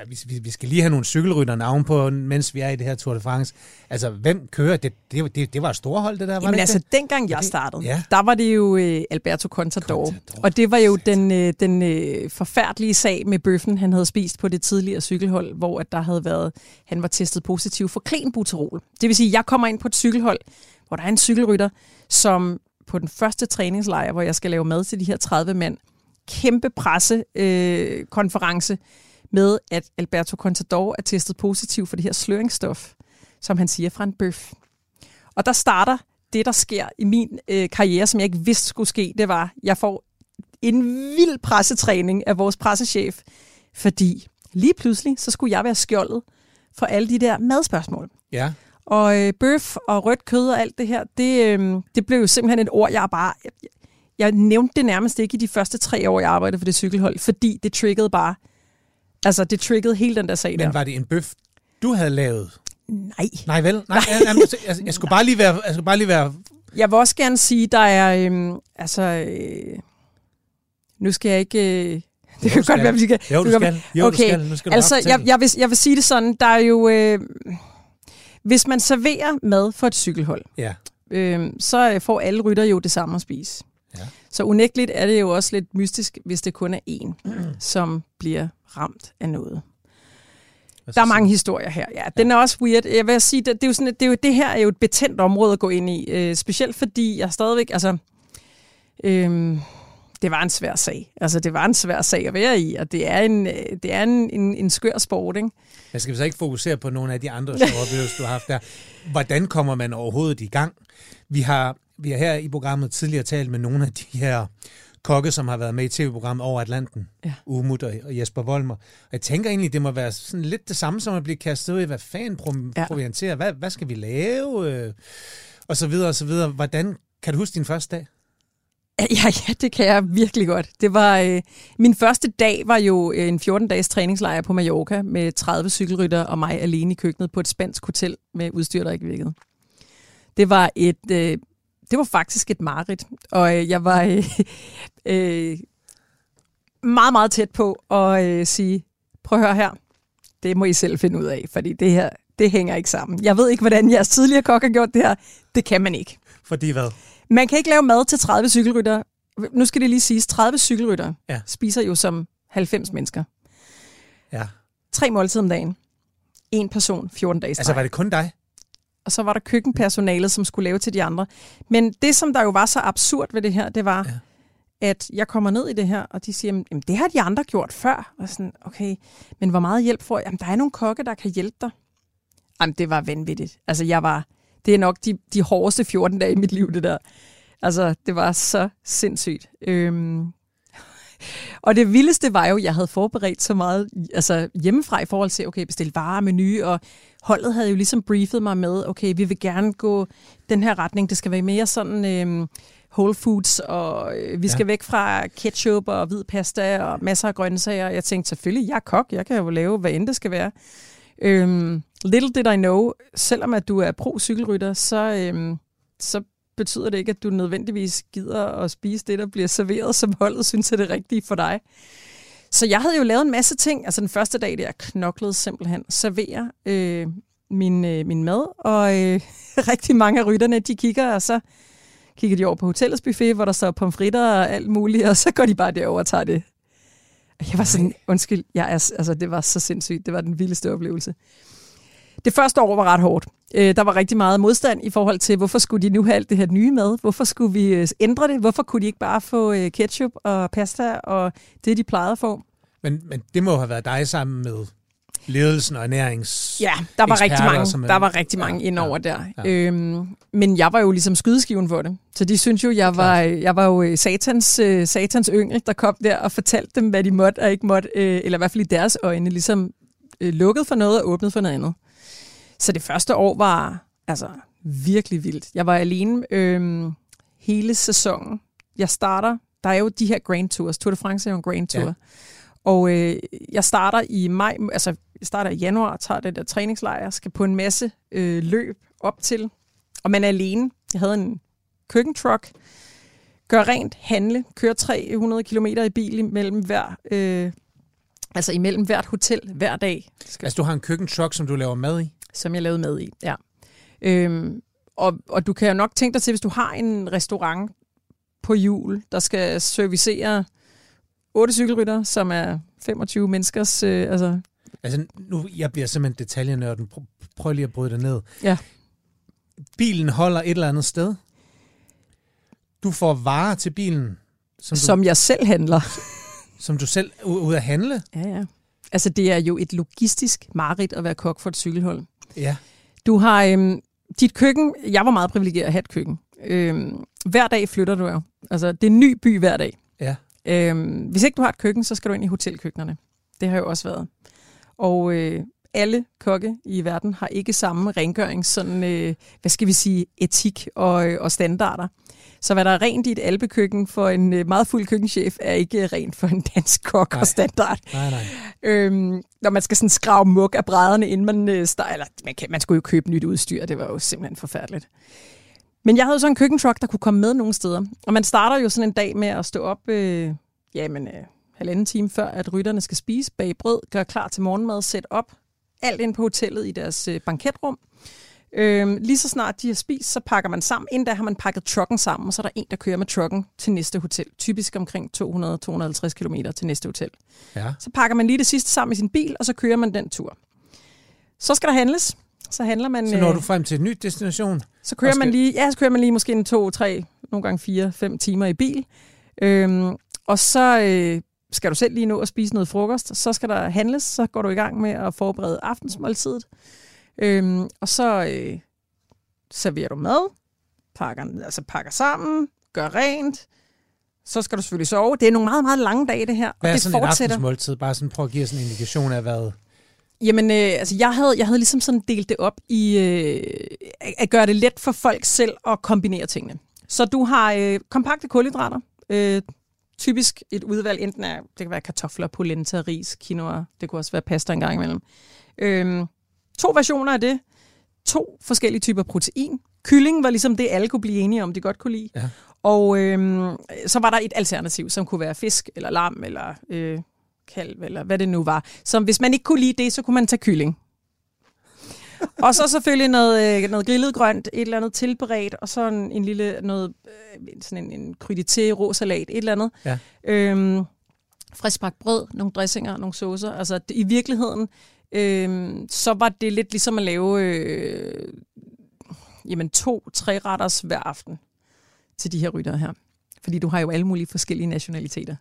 vi, vi, vi- skal lige have nogle cykelrytter navn på, mens vi er i det her Tour de France. Altså, hvem kører? Det, det, det, det var et storhold, det der, var Jamen det altså, dengang jeg startede, ja. der var det jo øh, Alberto Contador. Contador, Og det var jo den, øh, den øh, forfærdelige sag med bøffen, han havde spist på det tidligere cykelhold, hvor at der havde været, han var testet positiv for klenbuterol. Det vil sige, jeg kommer ind på et cykelhold, hvor der er en cykelrytter, som på den første træningslejr, hvor jeg skal lave mad til de her 30 mand. Kæmpe pressekonference øh, med, at Alberto Contador er testet positiv for det her sløringsstof, som han siger fra en bøf. Og der starter det, der sker i min øh, karriere, som jeg ikke vidste skulle ske, det var, jeg får en vild pressetræning af vores pressechef, fordi lige pludselig, så skulle jeg være skjoldet for alle de der madspørgsmål. Ja. Og øh, bøf og rødt kød og alt det her, det, øh, det blev jo simpelthen et ord, jeg bare... Jeg, jeg nævnte det nærmest ikke i de første tre år, jeg arbejdede for det cykelhold, fordi det triggede bare... Altså, det triggede hele den der sag Men der. var det en bøf, du havde lavet? Nej. Nej vel? Nej, jeg, jeg, jeg, jeg, skulle bare lige være... Jeg skulle bare lige være Jeg vil også gerne sige, der er... Øh, altså... Øh, nu skal jeg ikke... Øh, det kan godt være, vi skal... jo, du kan- skal. Jo, okay, du skal. Nu skal du altså, jeg, jeg, vil, jeg vil sige det sådan, der er jo... Øh, hvis man serverer mad for et cykelhold, Ja. øh, så får alle rytter jo det samme at spise. Ja. Så unægteligt er det jo også lidt mystisk, hvis det kun er en, som bliver ramt af noget. Der er mange historier her. Ja, den er også weird. Jeg vil sige, det, det, er jo sådan, det, er jo, det her er jo et betændt område at gå ind i. Øh, specielt fordi jeg stadigvæk, altså, øh, det var en svær sag. Altså, det var en svær sag at være i, og det er en, øh, det er en, en, en skør sport, ikke? Jeg skal så ikke fokusere på nogle af de andre sjove oplevelser, du har haft der. Hvordan kommer man overhovedet i gang? Vi har, vi har her i programmet tidligere talt med nogle af de her kokke, som har været med i tv-programmet Over Atlanten. Ja. Umut og, Jesper Volmer. Og jeg tænker egentlig, det må være sådan lidt det samme, som at blive kastet ud i, hvad fanden pro- Ja. provianterer? Hvad, hvad skal vi lave? Øh, Og så videre, og så videre. Hvordan, kan du huske din første dag? Ja, ja, det kan jeg virkelig godt. Det var, øh, min første dag var jo øh, en 14-dages træningslejr på Mallorca med 30 cykelrytter og mig alene i køkkenet på et spansk hotel med udstyr, der ikke virkede. Det var et, øh, det var faktisk et mareridt, og øh, jeg var øh, øh, meget, meget tæt på at øh, sige, prøv at høre her, det må I selv finde ud af, fordi det her, det hænger ikke sammen. Jeg ved ikke, hvordan jeres tidligere kok har gjort det her. Det kan man ikke. Fordi hvad? Man kan ikke lave mad til 30 cykelrytter. Nu skal det lige siges, 30 cykelrytter Ja. spiser jo som 90 mennesker. Ja. Tre måltider om dagen. En person, 14 dage Altså, var det kun dig? Og så var der køkkenpersonalet, som skulle lave til de andre. Men det, som der jo var så absurd ved det her, det var, Ja. at jeg kommer ned i det her, og de siger, jamen det har de andre gjort før. Og sådan, okay, men hvor meget hjælp får jeg? Jamen, der er nogle kokke, der kan hjælpe dig. Jamen, det var vanvittigt. Altså, jeg var, det er nok de, de hårdeste 14 dage i mit liv, det der. Altså, det var så sindssygt. Øhm, og det vildeste var jo, at jeg havde forberedt så meget altså hjemmefra i forhold til, okay, bestil varer, menu, og holdet havde jo ligesom briefet mig med, okay, vi vil gerne gå den her retning, det skal være mere sådan øhm, whole foods, og øh, vi skal ja. væk fra ketchup og hvid pasta og masser af grøntsager. Jeg tænkte selvfølgelig, jeg er kok, jeg kan jo lave, hvad end det skal være. Øhm, little did I know, selvom at du er pro-cykelrytter, så, øhm, så betyder det ikke, at du nødvendigvis gider at spise det, der bliver serveret, som holdet synes er det rigtige for dig. Så jeg havde jo lavet en masse ting. Altså den første dag, der knoklede simpelthen servere øh, min, øh, min mad, og øh, rigtig mange af rytterne, de kigger, og så kigger de over på hotellets buffet, hvor der står pomfritter og alt muligt, og så går de bare derover og tager det. Jeg var sådan, undskyld, jeg er, altså, det var så sindssygt. Det var den vildeste oplevelse. Det første år var ret hårdt. Øh, der var rigtig meget modstand i forhold til, hvorfor skulle de nu have alt det her nye mad? Hvorfor skulle vi øh, ændre det? Hvorfor kunne de ikke bare få øh, ketchup og pasta og det, de plejede at få? Men, men det må have været dig sammen med ledelsen og ernærings... Ja, der var rigtig mange, er- der var rigtig Ja, mange indover der. ja. Øhm, men jeg var jo ligesom skydeskiven for det. Så de synes jo, jeg var, jeg var jo øh, satans, øh, satans yngel, der kom der og fortalte dem, hvad de måtte og ikke måtte, øh, eller i hvert fald i deres øjne, ligesom øh, lukket for noget og åbnet for noget andet. Så det første år var altså virkelig vildt. Jeg var alene øh, hele sæsonen. Jeg starter, der er jo de her Grand Tours. Tour de France er jo en Grand Tour. Ja. Og øh, jeg starter i maj, altså jeg starter i januar, tager det der træningslejr, skal på en masse øh, løb op til, og man er alene. Jeg havde en køkkentruck, gør rent, handle, kører 300 km i bil imellem hver, øh, altså imellem hvert hotel hver dag, Altså, du har en køkkentruck, som du laver mad i? Som jeg lavede med i. Ja. Øhm, og, og du kan jo nok tænke dig til, hvis du har en restaurant på jul, der skal servicere otte cykelrytter, som er 25 menneskers, øh, altså Altså, nu, jeg bliver simpelthen detaljenørden. Prøv, lige at bryde det ned. Ja. Bilen holder et eller andet sted. du får varer til bilen, som du, Som jeg selv handler. som du selv er ude at handle. Ja, ja. Altså, det er jo et logistisk mareridt at være kok for et cykelhold. Ja. Du har øhm, dit køkken. Jeg var meget privilegeret at have et køkken. Øhm, hver dag flytter du jo. Altså, det er en ny by hver dag. Ja. Øhm, hvis ikke du har et køkken, så skal du ind i hotelkøkkenerne. Det har jo også været. Og øh, alle kokke i verden har ikke samme rengøring, sådan, øh, hvad skal vi sige, etik og, øh, og standarder. Så hvad der er rent i et albekøkken for en øh, meget fuld køkkenchef, er ikke rent for en dansk kok Nej. og standard. Nej, nej. Øhm, når man skal sådan skrave muk af brædderne, inden man øh. Eller man, kan, man skulle jo købe nyt udstyr, det var jo simpelthen forfærdeligt. Men jeg havde så en køkkentruck, der kunne komme med nogle steder. Og man starter jo sådan en dag med at stå op, øh, jamen, øh, halvanden time før, at rytterne skal spise, bag brød, gøre klar til morgenmad, sætte op, alt ind på hotellet i deres øh, banketrum. Øhm, lige så snart de har spist, så pakker man sammen. Inden da har man pakket trucken sammen, og så er der en, der kører med trucken til næste hotel. Typisk omkring 200-250 km til næste hotel. Ja. Så pakker man lige det sidste sammen i sin bil, og så kører man den tur. Så skal der handles. Så handler man... Så når øh, du frem til en ny destination. så kører skal- man lige, ja, så kører man lige måske en to, tre, nogle gange fire, fem timer i bil. Øhm, og så øh, skal du selv lige nå at spise noget frokost. Så skal der handles, så går du i gang med at forberede aftensmåltidet. Øhm, og så øh, serverer du mad, pakker, altså pakker sammen, gør rent. Så skal du selvfølgelig sove. Det er nogle meget, meget lange dage, det her. Og Hvad er det sådan fortsætter. aftensmåltid? Bare sådan prøv at give os en indikation af, hvad... Jamen, øh, altså, jeg havde, jeg havde ligesom sådan delt det op i øh, at- at gøre det let for folk selv at kombinere tingene. Så du har øh, kompakte kulhydrater. Øh, typisk et udvalg, enten af, det kan være kartofler, polenta, ris, quinoa, det kunne også være pasta en gang imellem. Øh, to versioner af det. To forskellige typer protein. Kylling var ligesom det, alle kunne blive enige om, de godt kunne lide. Ja. Og øh, så var der et alternativ, som kunne være fisk, eller lam, eller øh, kalv, eller hvad det nu var. Så hvis man ikke kunne lide det, så kunne man tage kylling. og så selvfølgelig noget, øh, noget grillet grønt, et eller andet tilberedt, og så en, en lille, noget, øh, sådan en, en crudité, rå salat, et eller andet. Ja. Øhm, friskbagt brød, nogle dressinger, nogle saucer. Altså i virkeligheden, øhm, så var det lidt ligesom at lave øh, jamen, to, tre retters hver aften til de her ryttere her. Fordi du har jo alle mulige forskellige nationaliteter.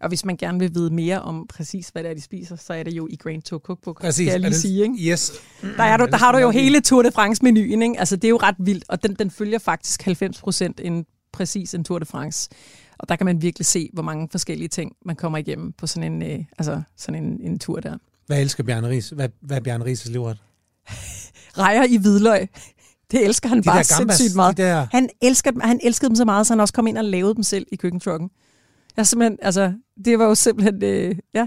Og hvis man gerne vil vide mere om præcis, hvad det er, de spiser, så er det jo i Grand Tour Cookbook, Præcis. skal jeg Er lige den- sige. Ikke? Yes. Der, er du, det der har du jo hele Tour de France-menuen. Ikke? Altså, det er jo ret vildt, og den, den følger faktisk 90 procent en præcis en Tour de France. Og der kan man virkelig se, hvor mange forskellige ting, man kommer igennem på sådan en, øh, altså, sådan en, en tur der. Hvad elsker Bjarne Ries? Hvad, hvad er Bjarne Ries' livret? Rejer i hvidløg. Det elsker han De bare gambas, sindssygt meget. de der... Han, elsker han elskede dem så meget, så han også kom ind og lavede dem selv i køkkentrucken. Jeg simpelthen, altså, det var jo simpelthen, øh, ja,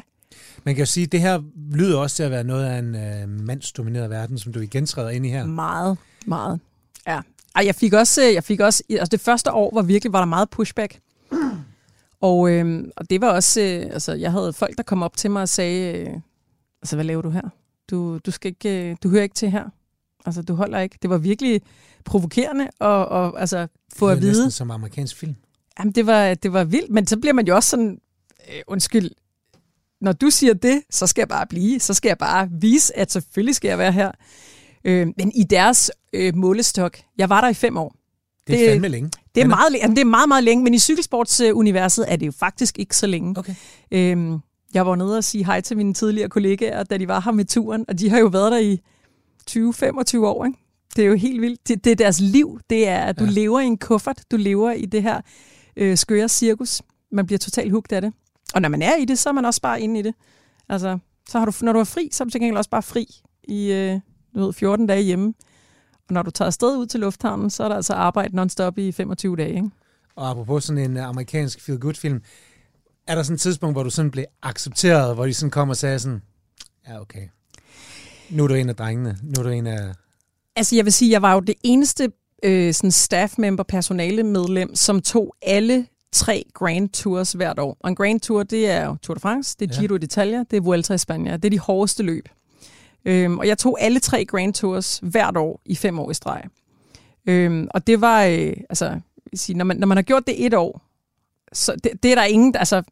Man kan jo sige, at det her lyder også til at være noget af en øh, mandsdomineret verden, som du igen træder ind i her. meget, meget. Ja. Ej, jeg fik også, øh, jeg fik også, altså det første år var virkelig, var der meget pushback. Og, øh, og det var også, øh, altså jeg havde folk, der kom op til mig og sagde, øh, altså hvad laver du her? Du, du, skal ikke, øh, du hører ikke til her. Altså du holder ikke. Det var virkelig provokerende og, og altså få det at er vide. næsten som amerikansk film. Jamen, det var, det var vildt, men så bliver man jo også sådan, øh, undskyld, når du siger det, så skal jeg bare blive. Så skal jeg bare vise, at selvfølgelig skal jeg være her. Øh, men i deres øh, målestok, jeg var der i fem år. Det er Det- fandme længe. Det er, meget, læ- jamen, det er meget, meget længe, men i cykelsportsuniverset er det jo faktisk ikke så længe. Okay. Øhm, jeg var nede og sige hej til mine tidligere kollegaer, da de var her med turen, og de har jo været der i 20-25 år. Ikke? Det er jo helt vildt. Det, det er deres liv. Det er, at du Ja. lever i en kuffert. Du lever i det her øh, skøre cirkus. Man bliver totalt hugt af det. Og når man er i det, så er man også bare inde i det. Altså, så har du, når du er fri, så er du til gengæld også bare fri i øh, du ved, 14 dage hjemme. Og når du tager afsted ud til lufthavnen, så er der altså arbejde non-stop i 25 dage. Ikke? Og apropos sådan en amerikansk feel-good-film, er der sådan et tidspunkt, hvor du sådan blev accepteret, hvor de sådan kom og sagde sådan, ja okay, nu er du en af drengene, nu er du en af... Altså, jeg vil sige, jeg var jo det eneste øh, sådan staff member, personale medlem, som tog alle tre Grand Tours hvert år. Og en Grand Tour, det er jo Tour de France, det er Ja. Giro d'Italia, det er Vuelta i Spanien. Det er de hårdeste løb. Øhm, og jeg tog alle tre Grand Tours hvert år i fem år i streg. Øhm, og det var, øh, altså, sige, når man, når man har gjort det et år, så det, det er der ingen, altså,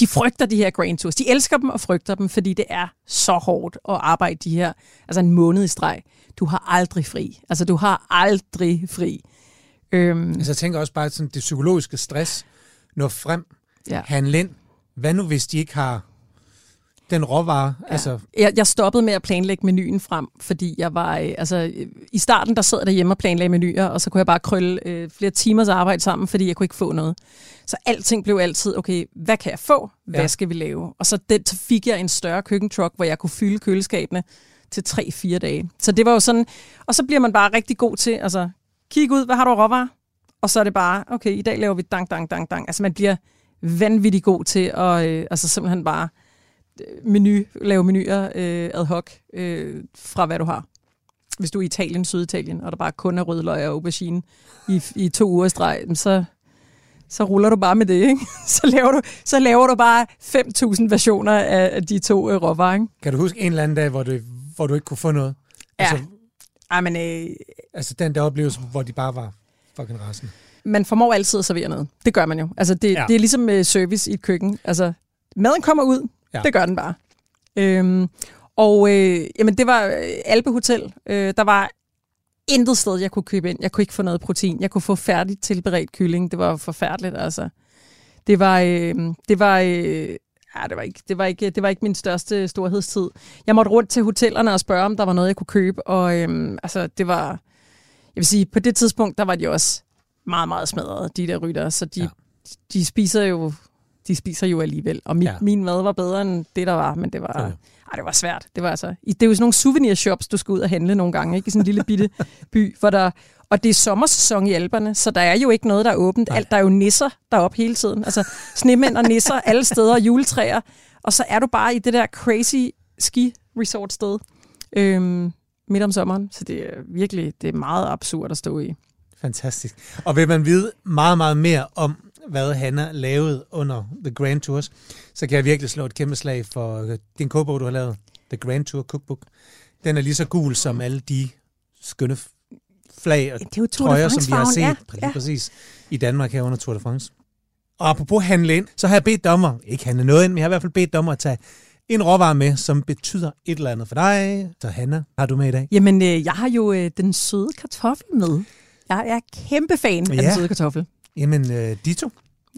de frygter de her Grand Tours. De elsker dem og frygter dem, fordi det er så hårdt at arbejde de her, altså en måned i streg. Du har aldrig fri. Altså, du har aldrig fri. Øhm, Altså, jeg tænker også bare, sådan, det psykologiske stress når frem, ja. handle ind. Hvad nu, hvis de ikke har den råvare? Ja. Altså, Jeg, jeg stoppede med at planlægge menuen frem, fordi jeg var, øh, altså øh, i starten der sad jeg derhjemme og planlagde menuer, og så kunne jeg bare krølle øh, flere timers arbejde sammen, fordi jeg kunne ikke få noget. Så alting blev altid, okay, hvad kan jeg få? Hvad Ja. skal vi lave? Og så det, så fik jeg en større køkkentruck, hvor jeg kunne fylde køleskabene til 3-4 dage. Så det var jo sådan, og så bliver man bare rigtig god til, altså kig ud, hvad har du råvarer? Og så er det bare, okay, i dag laver vi dang, dang, dang, dang. Altså man bliver vanvittig god til at øh, altså simpelthen bare øh, menu, lave menuer øh, ad hoc øh, fra hvad du har. Hvis du er i Italien, Syditalien, og der bare kun er rødløg og aubergine i, i to uger streg, så, så ruller du bare med det, ikke? Så laver du, så laver du bare 5.000 versioner af, de to øh, råvarer, ikke? kan du huske en eller anden dag, hvor du, hvor du ikke kunne få noget? Ja. Altså, Ej, men øh, altså den der oplevelse, hvor de bare var fucking rasende. man formår altid at servere noget. Det gør man jo. Altså, det, Ja. det er ligesom øh, service i et køkken. Altså, maden kommer ud. Ja. Ja. Det gør den bare. Øhm, og øh, jamen, det var øh, Alpe Hotel. Øh, der var intet sted, jeg kunne købe ind. Jeg kunne ikke få noget protein. Jeg kunne få færdigt tilberedt kylling. Det var forfærdeligt, altså. Det var, øh, det var, øh, ja, det var ikke, det var ikke, det var ikke min største storhedstid. Jeg måtte rundt til hotellerne og spørge, om der var noget, jeg kunne købe. Og øh, altså, det var, jeg vil sige, på det tidspunkt, der var de også meget, meget smadret, de der rytter. Så de, Ja. de spiser jo de spiser jo alligevel. Og mit, ja. min mad var bedre end det, der var, men det var, Ja. Ej, det var svært. Det, var altså, det er jo sådan nogle souvenir shops, du skal ud og handle nogle gange, ikke? i sådan en lille bitte by, hvor der, og det er sommersæson i Alperne, så der er jo ikke noget, der er åbent. Nej. Alt, der er jo nisser deroppe hele tiden. Altså snemænd og nisser alle steder, juletræer. Og så er du bare i det der crazy ski resort sted øhm, midt om sommeren. Så det er virkelig det er meget absurd at stå i. Fantastisk. Og vil man vide meget, meget mere om, hvad Hanna lavede under The Grand Tours, så kan jeg virkelig slå et kæmpe slag for øh, din kogebog, du har lavet, The Grand Tour Cookbook. Den er lige så gul som alle de skønne flag og Det er trøjer, som vi har set ja, ja. præcis i Danmark her under Tour de France. Og apropos handle ind, så har jeg bedt dommer, ikke handle noget ind, men jeg har i hvert fald bedt dommer at tage en råvare med, som betyder et eller andet for dig. Så Hanna, har du med i dag? Jamen, øh, jeg har jo øh, den søde kartoffel med. Jeg er kæmpe fan af Ja. den søde kartoffel. Jamen, øh, de to.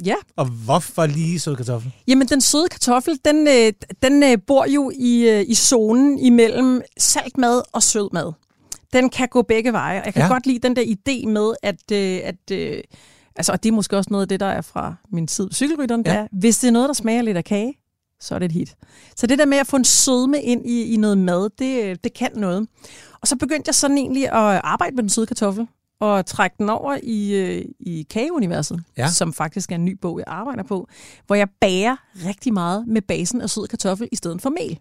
Ja. Og hvorfor lige sød kartoffel? Jamen, den søde kartoffel, den, øh, den øh, bor jo i, øh, i zonen imellem salt mad og sød mad. Den kan gå begge veje, og jeg kan Ja. godt lide den der idé med, at, øh, at øh, altså, og det er måske også noget af det, der er fra min tid cykelrytteren, Ja. ja. er, hvis det er noget, der smager lidt af kage, så er det et hit. Så det der med at få en sødme ind i, i noget mad, det, øh, det kan noget. Og så begyndte jeg sådan egentlig at arbejde med den søde kartoffel, og trække den over i, øh, i kageuniverset, Ja. som faktisk er en ny bog, jeg arbejder på, hvor jeg bager rigtig meget med basen af sød kartoffel i stedet for mel.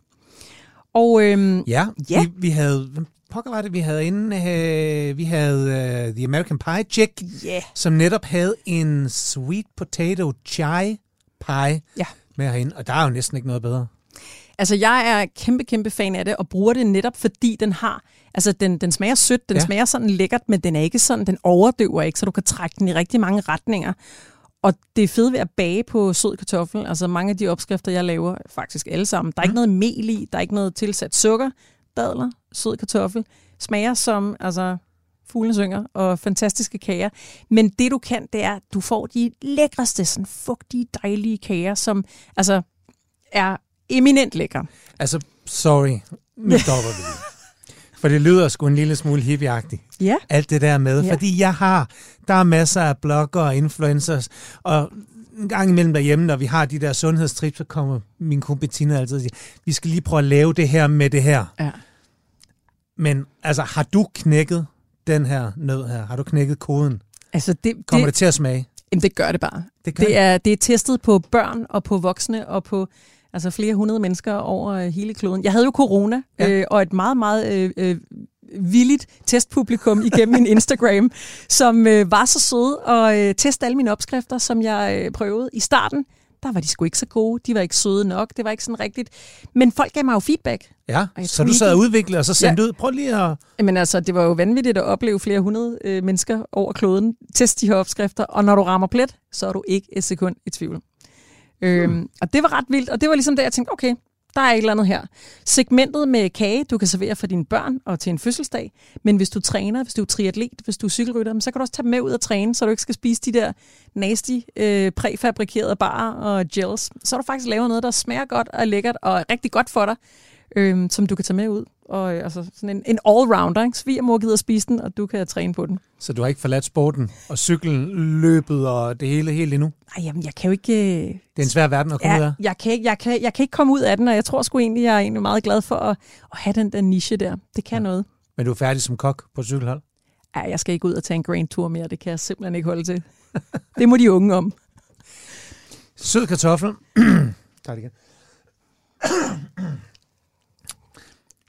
Og øhm, Ja, Ja. Vi, vi havde... Pokker var det, vi havde inde? Øh, vi havde uh, The American Pie Chick, yeah, som netop havde en sweet potato chai pie Ja. med herinde. Og der er jo næsten ikke noget bedre. altså jeg er kæmpe, kæmpe fan af det, og bruger det netop fordi den har, altså den, den smager sødt, den Ja. smager sådan lækkert, men den er ikke sådan, den overdøver ikke, så du kan trække den i rigtig mange retninger. Og det er fedt ved at bage på sød kartoffel. Altså mange af de opskrifter, jeg laver, faktisk alle sammen. Der er ikke noget mel i, der er ikke noget tilsat sukker. Dadler, sød kartoffel, smager som altså, fuglene synger og fantastiske kager. Men det du kan, det er, at du får de lækreste, sådan fugtige, dejlige kager, som altså er eminent lækre. Altså, sorry. Nu stopper vi. For det lyder sgu en lille smule hippieagtigt. Ja. Alt det der med. Ja. Fordi jeg har... Der er masser af blogger og influencers. Og en gang imellem derhjemme, når vi har de der sundhedstrips, så kommer min kone Bettina altid og siger, vi skal lige prøve at lave det her med det her. ja. Men altså, har du knækket den her nød her? Har du knækket koden? Altså det, Kommer det, det, til at smage? jamen, det gør det bare. Det gør Det er, det er testet på børn og på voksne og på altså flere hundrede mennesker over øh, hele kloden. Jeg havde jo corona Ja. øh, og et meget, meget øh, øh, villigt testpublikum igennem min Instagram, som øh, var så søde og øh, teste alle mine opskrifter, som jeg øh, prøvede i starten. Der var de sgu ikke så gode. De var ikke søde nok. Det var ikke sådan rigtigt. Men folk gav mig jo feedback. Ja, så du sad og udviklede, og så sendte ja. ud. Prøv lige at... Men altså, det var jo vanvittigt at opleve flere hundrede øh, mennesker over kloden teste de her opskrifter, og når du rammer plet, så er du ikke et sekund i tvivl. Øhm, og det var ret vildt, og det var ligesom der, jeg tænkte, okay, der er et eller andet her. Segmentet med kage, du kan servere for dine børn og til en fødselsdag. Men hvis du træner, hvis du er triatlet, hvis du er cykelrytter, så kan du også tage dem med ud og træne, så du ikke skal spise de der nasty, øh, præfabrikerede barer og gels. Så har du faktisk lavet noget, der smager godt og er lækkert og er rigtig godt for dig, øh, som du kan tage med ud. Og øh, altså sådan en, en all-rounder. Ikke? Svigermor gider spise den, og du kan træne på den. Så du har ikke forladt sporten og cyklen, løbet og det hele helt endnu? Nej, jamen, jeg kan jo ikke... Øh, Det er en svær verden at komme ud Ja, af. jeg, kan, ikke- jeg, kan, jeg kan ikke komme ud af den, og jeg tror sgu egentlig, jeg er egentlig meget glad for at, at have den der niche der. Det kan ja. noget. Men du er færdig som kok på cykelhold? Ja, jeg skal ikke ud og tage en Grand Tour mere. Det kan jeg simpelthen ikke holde til. Det må de unge om. Sød kartoffel. Det igen.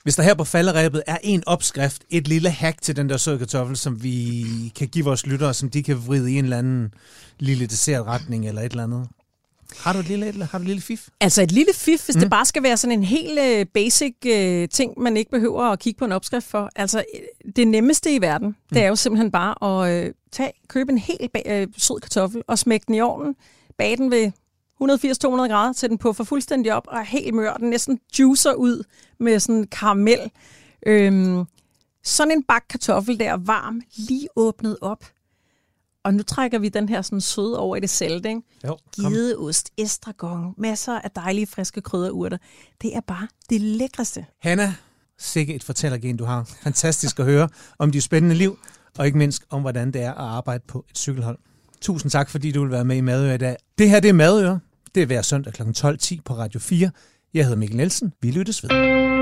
Hvis der her på falderæbet er en opskrift, et lille hack til den der søde kartoffel, som vi kan give vores lyttere, som de kan vride i en eller anden lille dessertretning eller et eller andet. Har du et lille, et, har du et lille fif? Altså et lille fif, hvis mm. det bare skal være sådan en helt øh, basic øh, ting, man ikke behøver at kigge på en opskrift for. Altså øh, det nemmeste i verden, mm. det er jo simpelthen bare at øh, tage, købe en helt øh, sød kartoffel og smække den i ovnen, bage den ved 180-200 grader, sætte den på for fuldstændig op og er helt mør. Den næsten juicer ud med sådan karamel. Øhm, sådan en bak kartoffel der, varm, lige åbnet op. Og nu trækker vi den her sådan søde over i det salte, ikke? Jo. Gideost, estragon, masser af dejlige friske krydderurter. Det er bare det lækreste. Hanna, sikke et fortællergen, du har. Fantastisk at høre om de spændende liv, og ikke mindst om, hvordan det er at arbejde på et cykelhold. Tusind tak, fordi du vil være med i Madøre i dag. Det her, det er Madøre. Det er hver søndag kl. 12.10 på Radio 4. Jeg hedder Mikkel Nielsen. Vi lyttes ved.